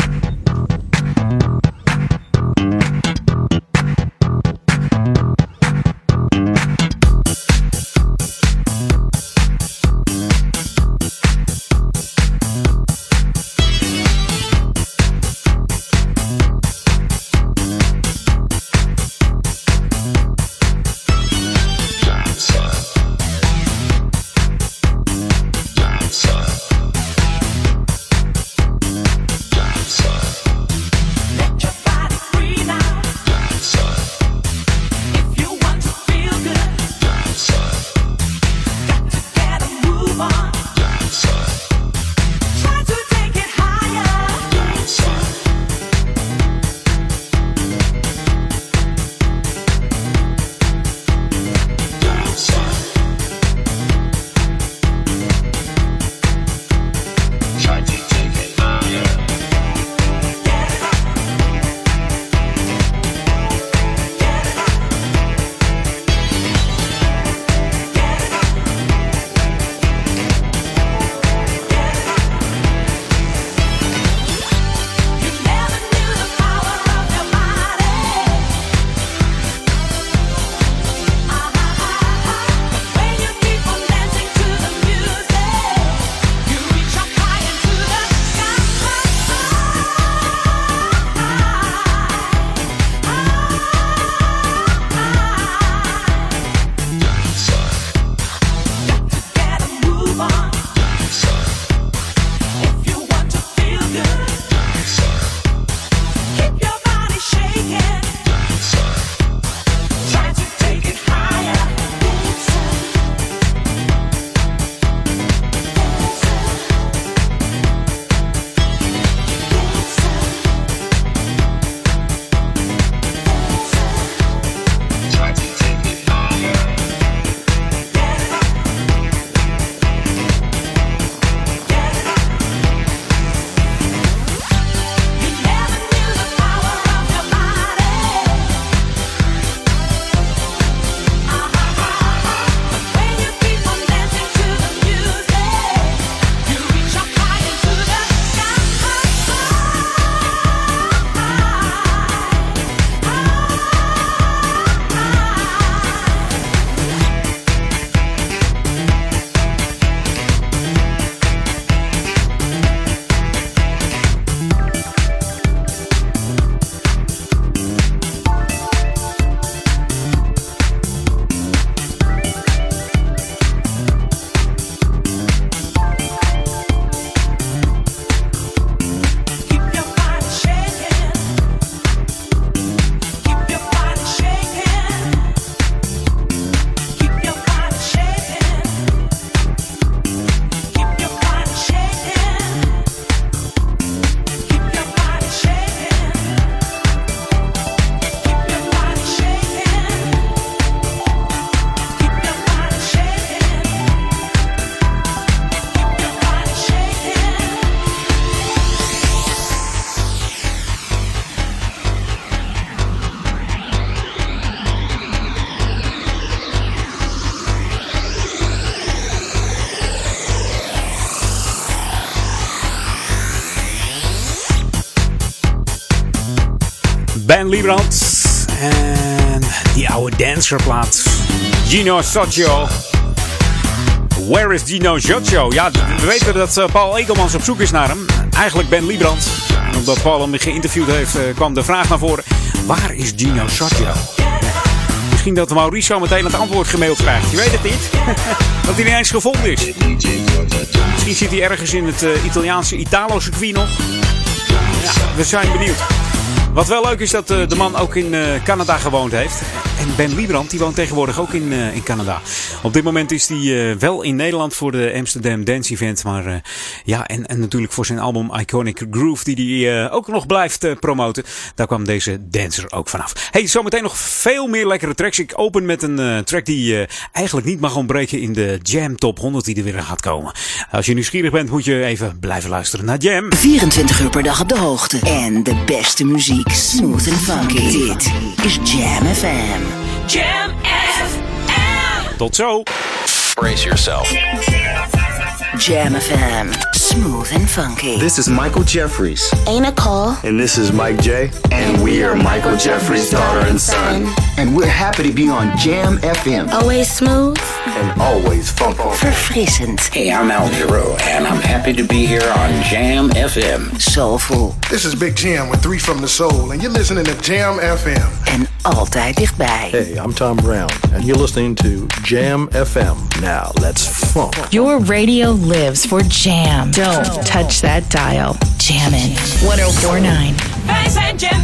Liebrand. En die oude dancerplaat. Gino Socio. Where is Gino Socio? Ja, we weten dat eh, Paul Ekelmans op zoek is naar hem. Eigenlijk Ben Liebrand. En omdat Paul hem geïnterviewd heeft, eh, kwam de vraag naar voren. Waar is Gino Socio? Misschien dat Maurice zo meteen het antwoord gemaild krijgt. Je weet het niet. dat hij niet eens gevonden is. Misschien zit hij ergens in het eh, Italiaanse Italo-circuit nog. Ja, we zijn benieuwd. Wat wel leuk is dat eh, de man ook in eh, Canada gewoond heeft. En Ben Liebrand die woont tegenwoordig ook in, eh, in Canada. Op dit moment is hij wel in Nederland voor de Amsterdam Dance Event. Maar ja, en, en natuurlijk voor zijn album Iconic Groove die hij ook nog blijft promoten. Daar kwam deze dancer ook vanaf. Hey, zometeen nog veel meer lekkere tracks. Ik open met een track die eigenlijk niet mag ontbreken in de Jam Top 100 die er weer gaat komen. Als je nieuwsgierig bent moet je even blijven luisteren naar Jam. 24 uur per dag op de hoogte. En de beste muziek. Smooth and funky. Dit is Jam FM. Jam FM. Tot zo. Brace yourself. Jam FM. Smooth and funky. This is Michael Jeffries. Ain't Nicole. And this is Mike J. And we are Michael Jeffries' daughter and son. And we're happy to be on Jam FM. Always smooth. And always funky. for Verfrissend. Hey, I'm Al Giro, and I'm happy to be here on Jam FM. Soulful. This is Big Jam with Three from the Soul, and you're listening to Jam FM. En altijd dichtbij. Hey, I'm Tom Brown, and you're listening to Jam FM. Now, let's funk. Your radio lives for Jam. Don't touch that dial. Jammin' 1049. Wij zijn Jam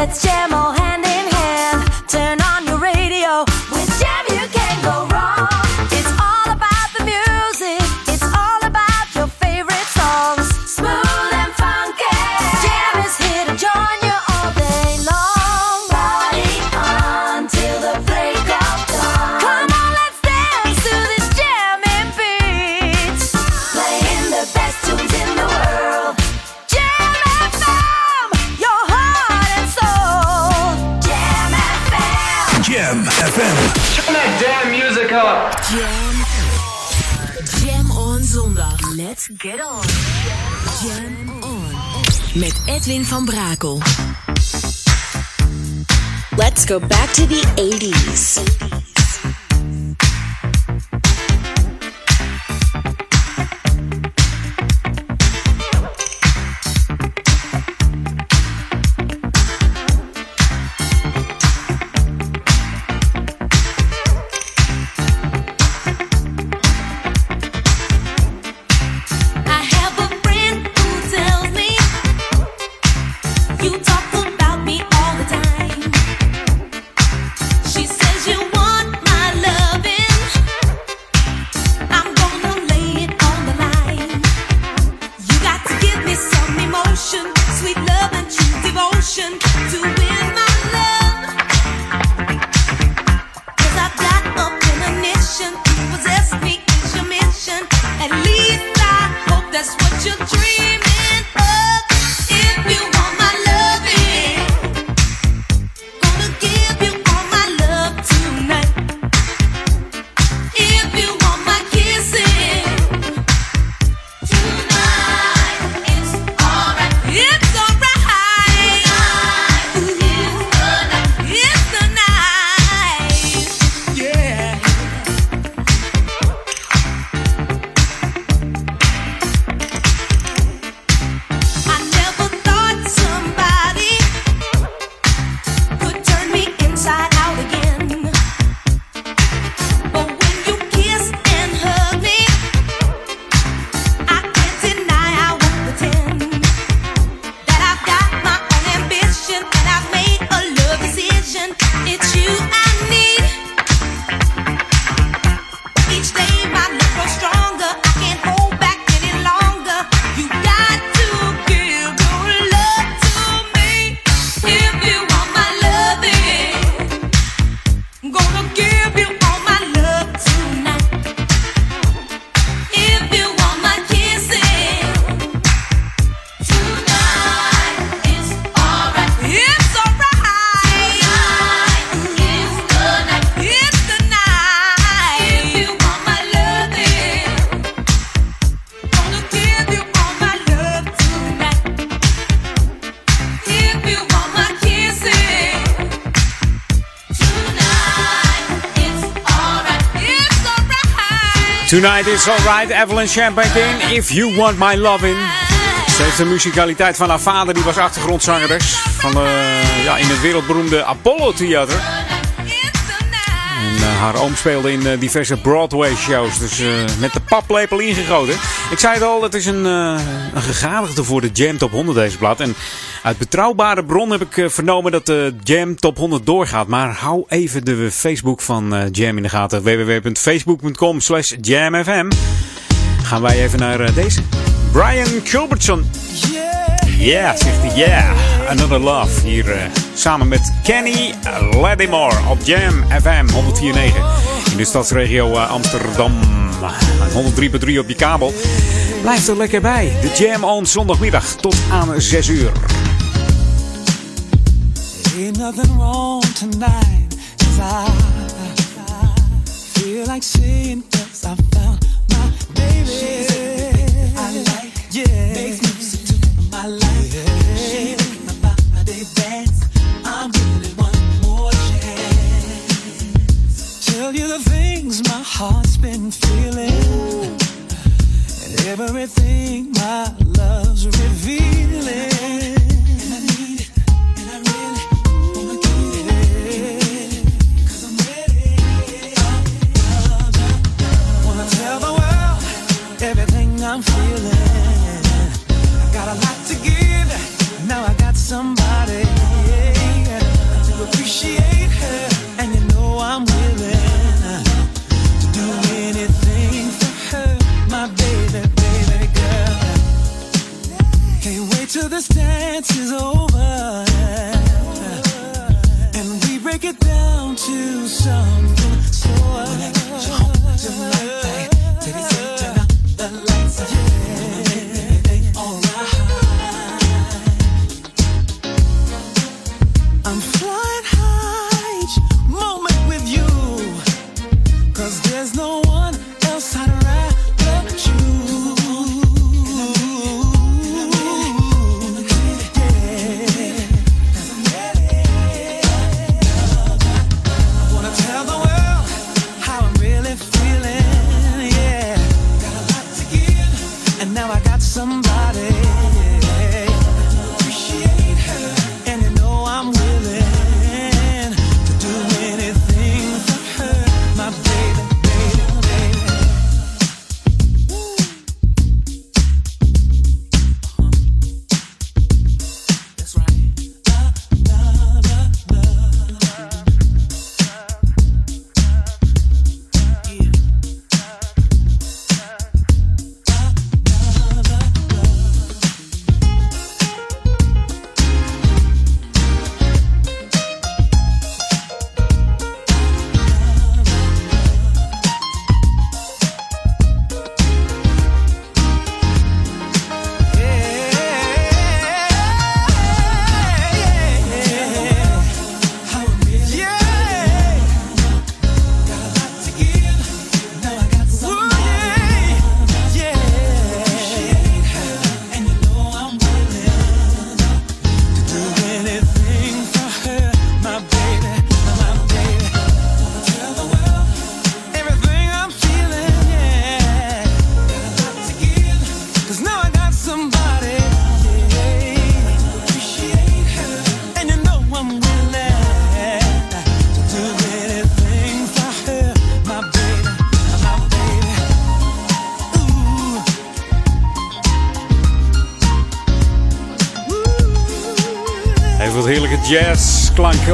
Let's jam all hand in Jam. Jam on zondag. Let's get on. Jam on. Met Edwin van Brakel. Let's go back to the 80s. Tonight is alright, Evelyn Champagne King. If you want my loving. Ze heeft de muzikaliteit van haar vader, die was achtergrondzangeres. Van, eh, ja, in het wereldberoemde Apollo Theater. En eh, haar oom speelde in eh, diverse Broadway shows. Dus met de paplepel ingegoten. Ik zei het al, het is een, een gegadigde voor de Jam Top 100 deze blad. En uit betrouwbare bron heb ik eh, vernomen dat de Jam Top 100 doorgaat. Maar hou even de Facebook van eh, Jam in de gaten. www.facebook.com slash jamfm. Gaan wij even naar eh, deze. Brian Culbertson. Yeah, zegt hij. Yeah, Another Love. Hier samen met Kenny Lattimore op Jam FM 104.9. In de stadsregio eh, Amsterdam. En 103.3 op je kabel. Blijf er lekker bij. De Jam on zondagmiddag tot aan 6 uur. Ain't nothing wrong tonight. 'cause I, I feel like saying yes, I found my baby. I like, yeah. Makes music to my life. She make my body dance. I'm giving it one more chance. Tell you the things my heart's been feeling. And everything my love's revealing. I'm feeling. I got a lot to give. Now I got somebody to appreciate her. And you know I'm willing uh, to do anything for her. My baby, baby girl. Can't wait till this dance is over. And we break it down to something slower. Tonight, baby, turn out the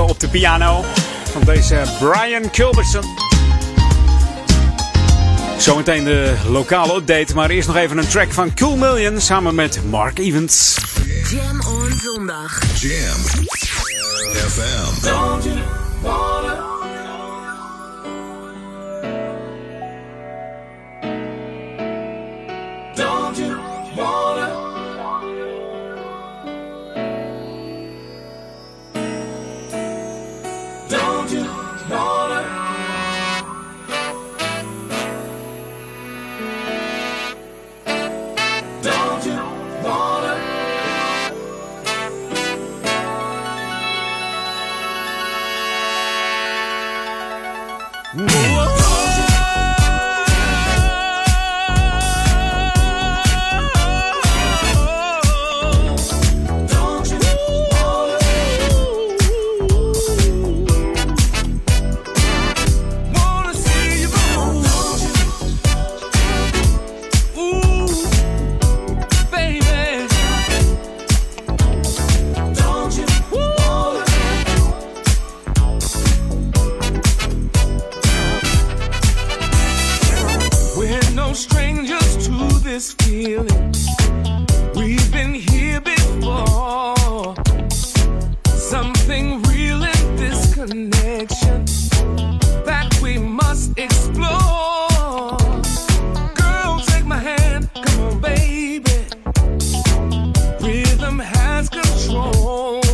op de piano van deze Brian Culbertson. Zometeen de lokale update, maar eerst nog even een track van Cool Million samen met Mark Evans. Jam on zondag. Jam FM. This feeling. We've been here before. Something real in this connection that we must explore. Girl, take my hand, come on, baby. Rhythm has control.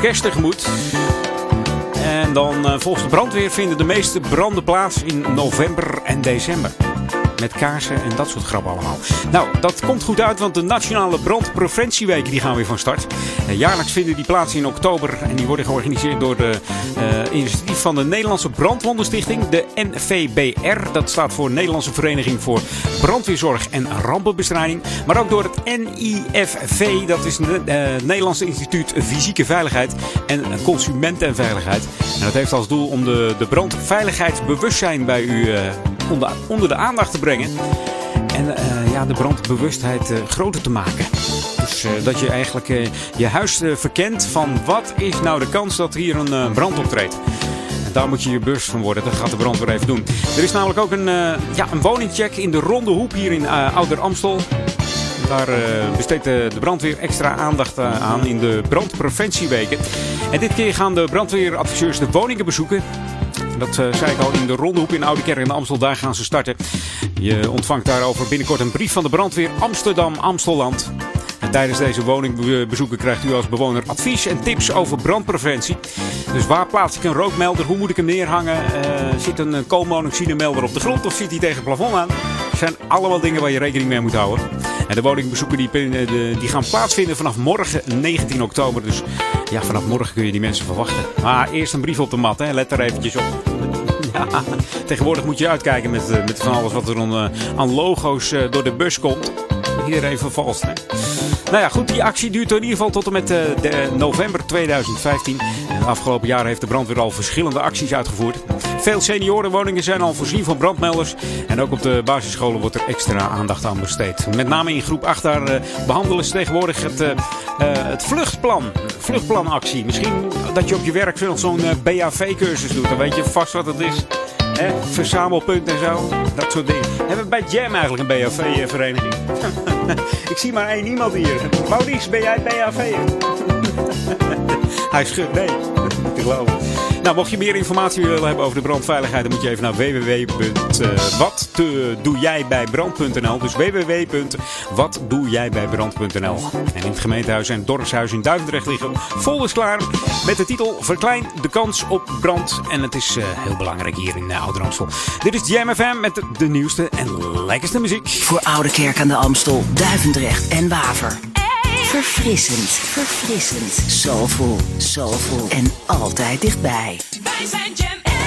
Kerst tegemoet. En dan eh, volgens de brandweer vinden de meeste branden plaats in november en december. Met kaarsen en dat soort grappen allemaal. Nou, dat komt goed uit, want de Nationale Brandpreventieweken die gaan weer van start. Eh, jaarlijks vinden die plaats in oktober en die worden georganiseerd door de eh, initiatief van de Nederlandse Brandwondenstichting, de NVBR. Dat staat voor Nederlandse Vereniging voor Brandweerzorg en Rampenbestrijding. Maar ook door het NIFV, dat is het eh, Nederlandse Instituut Fysieke Veiligheid en Consumentenveiligheid. En dat heeft als doel om de, de brandveiligheidsbewustzijn bij u eh, onder, onder de aandacht te brengen. En eh, ja, de brandbewustheid groter te maken. Dus dat je eigenlijk je huis verkent van wat is nou de kans dat hier een brand optreedt. Daar moet je je bewust van worden. Dat gaat de brandweer even doen. Er is namelijk ook een, eh, ja, een woningcheck in de Ronde Hoep hier in eh, Ouder Amstel. Daar eh, besteedt de, brandweer extra aandacht aan in de brandpreventieweken. En dit keer gaan de brandweeradviseurs de woningen bezoeken. Dat zei ik al in de Rondehoek in Oudekerk en Amstel. Daar gaan ze starten. Je ontvangt daarover binnenkort een brief van de brandweer Amsterdam-Amstelland. En tijdens deze woningbezoeken krijgt u als bewoner advies en tips over brandpreventie. Dus waar plaats ik een rookmelder? Hoe moet ik hem neerhangen? Eh, zit een eh, koolmonoxidemelder op de grond of zit hij tegen het plafond aan? Dat zijn allemaal dingen waar je rekening mee moet houden. En de woningbezoeken die, eh, die gaan plaatsvinden vanaf morgen 19 oktober. Dus ja, vanaf morgen kun je die mensen verwachten. Maar eerst een brief op de mat, hè. let er eventjes op. Ja, tegenwoordig moet je uitkijken met, met van alles wat er eh, aan logo's door de bus komt. Iedereen vervalst. Hè? Nou ja, goed, die actie duurt in ieder geval tot en met eh, de november 2015. En afgelopen jaren heeft de brandweer al verschillende acties uitgevoerd. Veel seniorenwoningen zijn al voorzien van brandmelders. En ook op de basisscholen wordt er extra aandacht aan besteed. Met name in groep 8 daar eh, behandelen ze tegenwoordig het, eh, eh, het vluchtplan. Vluchtplanactie. Misschien dat je op je werk nog zo'n eh, BAV-cursus doet. Dan weet je vast wat het is. Verzamelpunt en zo. Dat soort dingen. Hebben we bij Jam eigenlijk een BAV-vereniging? Ik zie maar één iemand hier. Maurice, ben jij BAV? Hij schudt nee. Te geloven. Nou, mocht je meer informatie willen hebben over de brandveiligheid, dan moet je even naar www.watdoejijbijbrand.nl. Dus www.watdoejijbijbrand.nl. En in het gemeentehuis en dorpshuis in Duivendrecht liggen folders klaar met de titel Verklein de kans op brand. En het is eh, heel belangrijk hier in uh, Ouder-Amstel. Dit is Jam FM met de, de nieuwste en lekkerste muziek. Voor Oude Kerk aan de Amstel, Duivendrecht en Waver. Verfrissend, verfrissend, soulful, soulful. En altijd dichtbij. Wij zijn Jam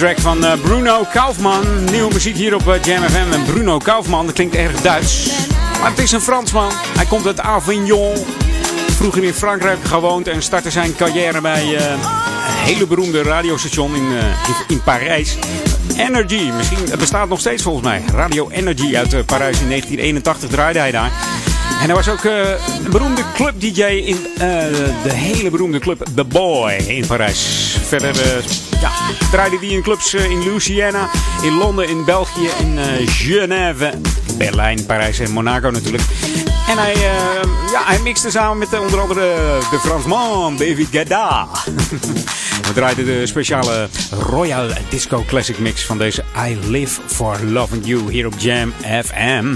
track van eh, Bruno Kaufman. Nieuwe muziek hier op eh, Jam FM. En Bruno Kaufman, dat klinkt erg Duits. Maar het is een Fransman. Hij komt uit Avignon. Vroeger in Frankrijk gewoond en startte zijn carrière bij eh, een hele beroemde radiostation in, in, Parijs. Energy, misschien, het bestaat nog steeds volgens mij. Radio Energy uit Parijs in 1981 draaide hij daar. En hij was ook eh, een beroemde club-dj in de hele beroemde club The Boy in Parijs. Verder ja, draaide hij in clubs eh, in Louisiana, in Londen, in België, in eh, Genève, Berlijn, Parijs en Monaco natuurlijk. En hij, eh, ja, hij mixte samen met onder andere de Fransman David Guetta. We draaiden de speciale Royal Disco Classic mix van deze I Live For Loving You hier op Jam FM.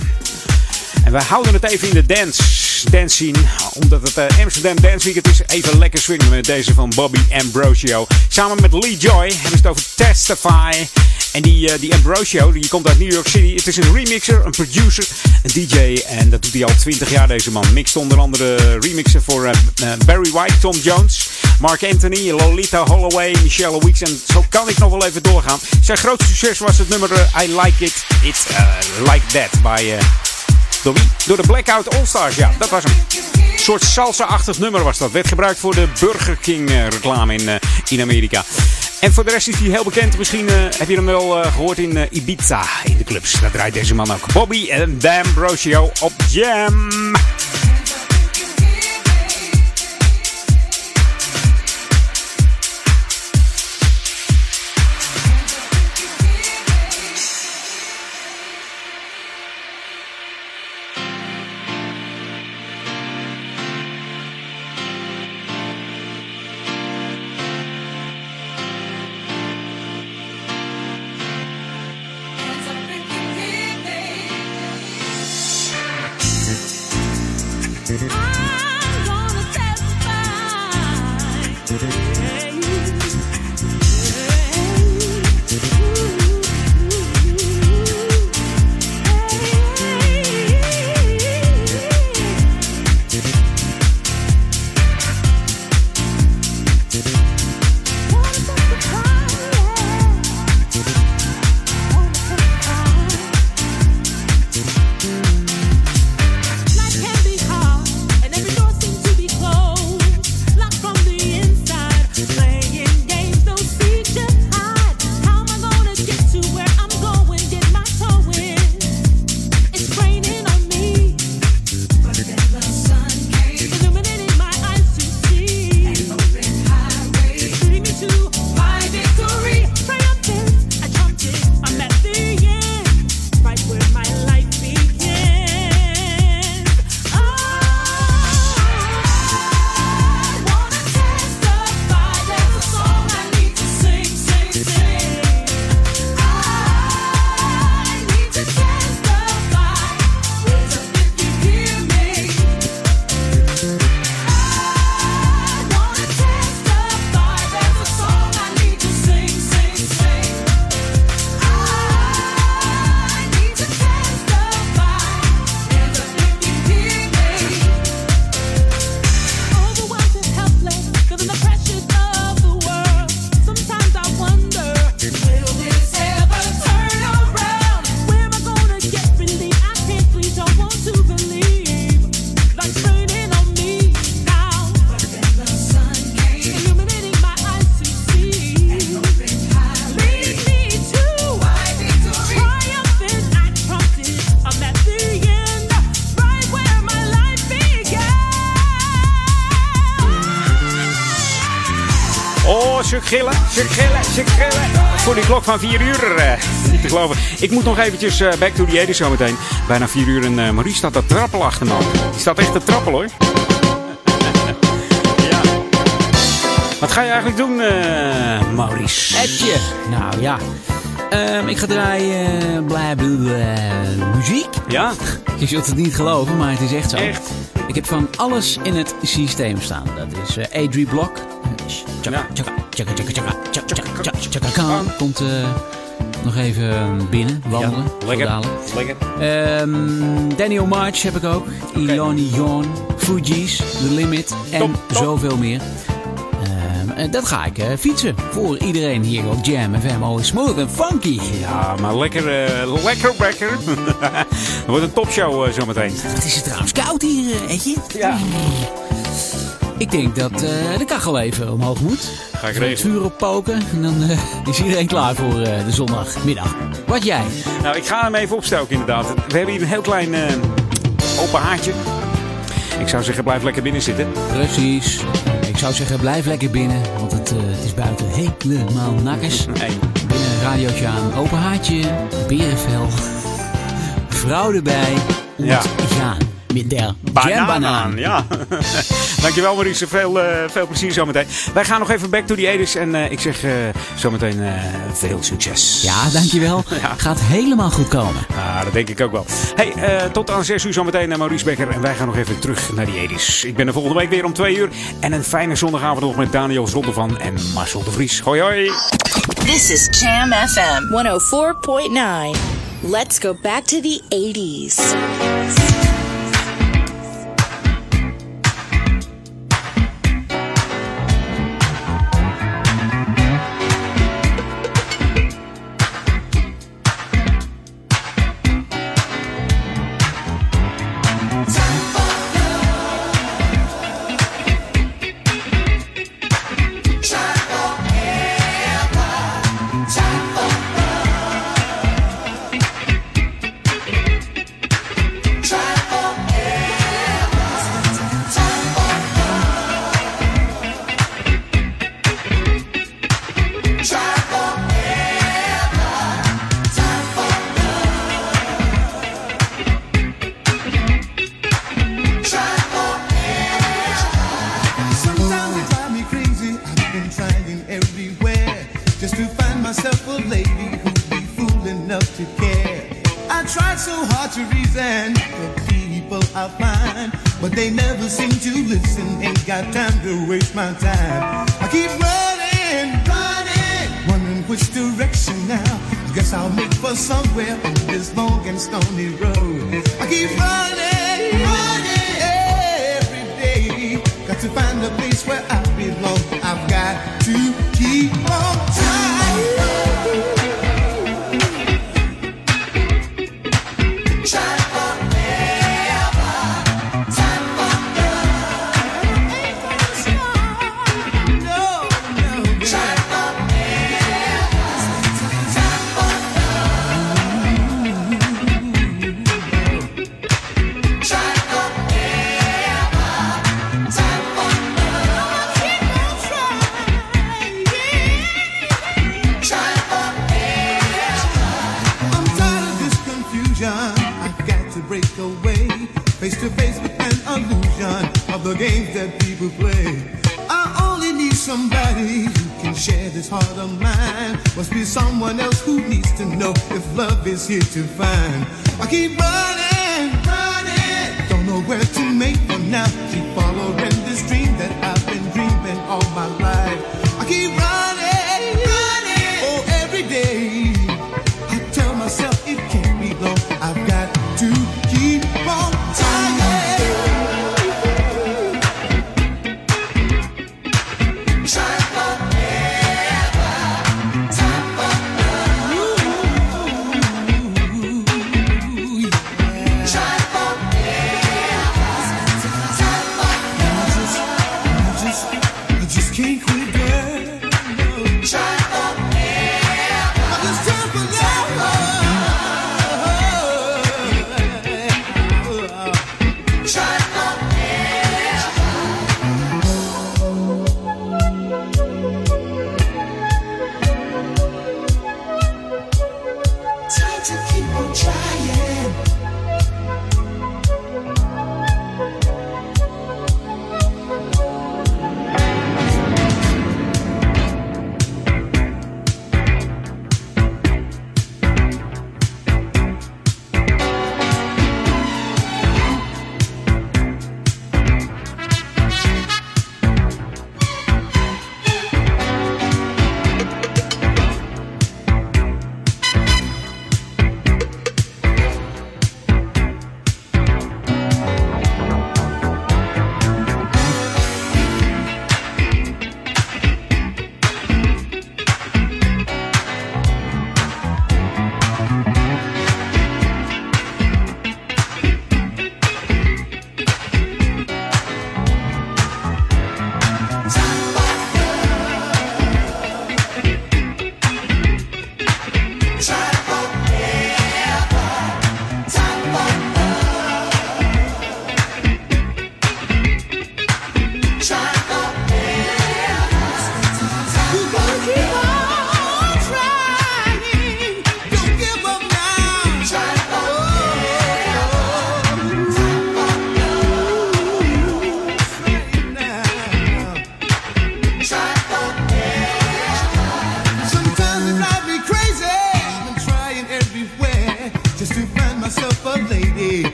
En wij houden het even in de dance, dance scene. Omdat het eh, Amsterdam Dance Weekend is. Even lekker swingen met deze van Bobby Ambrosio. Samen met Lee Joy hebben ze het over Testify. En die, eh, die Ambrosio, die komt uit New York City. Het is een remixer, een producer, een DJ. En dat doet hij al 20 jaar, deze man. Mixt onder andere remixen voor eh, Barry White, Tom Jones, Mark Anthony, Lolita Holloway, Michelle Weeks. En zo kan ik nog wel even doorgaan. Zijn grootste succes was het nummer I Like It, It's Like That eh, door? Door de Blackout All-Stars, ja, dat was hem. Soort salsa-achtig nummer was dat. Werd gebruikt voor de Burger King eh, reclame in, eh, in Amerika. En voor de rest is hij heel bekend. Misschien eh, heb je hem wel eh, gehoord in Ibiza, in de clubs. Daar draait deze man ook. Bobby en D'Ambrosio op Jam. Klok van 4 uur. eh, niet te geloven. Ik moet nog eventjes eh, back to the 80 zometeen. Bijna 4 uur en eh, Maurice staat te trappelen achter me. Die staat echt te trappelen hoor. ja. Wat ga je eigenlijk doen, Maurice? Etje. Nou ja. Ehm, ik ga draaien uh, muziek. Ja? Je zult het niet geloven, maar het is echt zo. Echt? Ik heb van alles in het systeem staan. Dat is eh Adri Block. Chaka, chaka, chaka, chaka, chaka, chaka, chaka, Khan Komt eh, nog even binnen, wandelen. Ja, lekker. Ehm, Daniel March heb ik ook. Iloni Yon, Fuji's, The Limit en zoveel meer. Ehm, eh, dat ga ik eh, fietsen. Voor iedereen hier op Jam FM. Oh, smooth en funky. Ja, maar lekker, lekker, lekker. Het wordt een topshow eh, zometeen. Het is trouwens koud hier, Etje. Ja. Ik denk dat eh, de kachel even omhoog moet. Ga ik Even het vuur oppoken. En dan eh, is iedereen klaar voor eh, de zondagmiddag. Wat jij? Nou, ik ga hem even opstoken inderdaad. We hebben hier een heel klein open haartje. Ik zou zeggen, blijf lekker binnen zitten. Precies. Ik zou zeggen, blijf lekker binnen. Want het, het is buiten helemaal nakkers. Nee. Binnen een radiootje aan. Open haartje. Berenvel. Vrouw erbij. Ja. Met der Banaan, ja. Dankjewel Maurice, veel, eh, veel plezier zometeen. Wij gaan nog even back to the 80s en eh, ik zeg eh, zometeen eh, veel succes. Ja, dankjewel. Gaat helemaal goed komen. Ah, dat denk ik ook wel. Hey, eh, tot aan 6 uur zometeen naar Maurice Becker en wij gaan nog even terug naar die 80s. Ik ben er volgende week weer om 2 uur en een fijne zondagavond nog met Daniel Zondervan en Marcel de Vries. Hoi hoi! This is Jam FM 104.9. Let's go back to the 80s.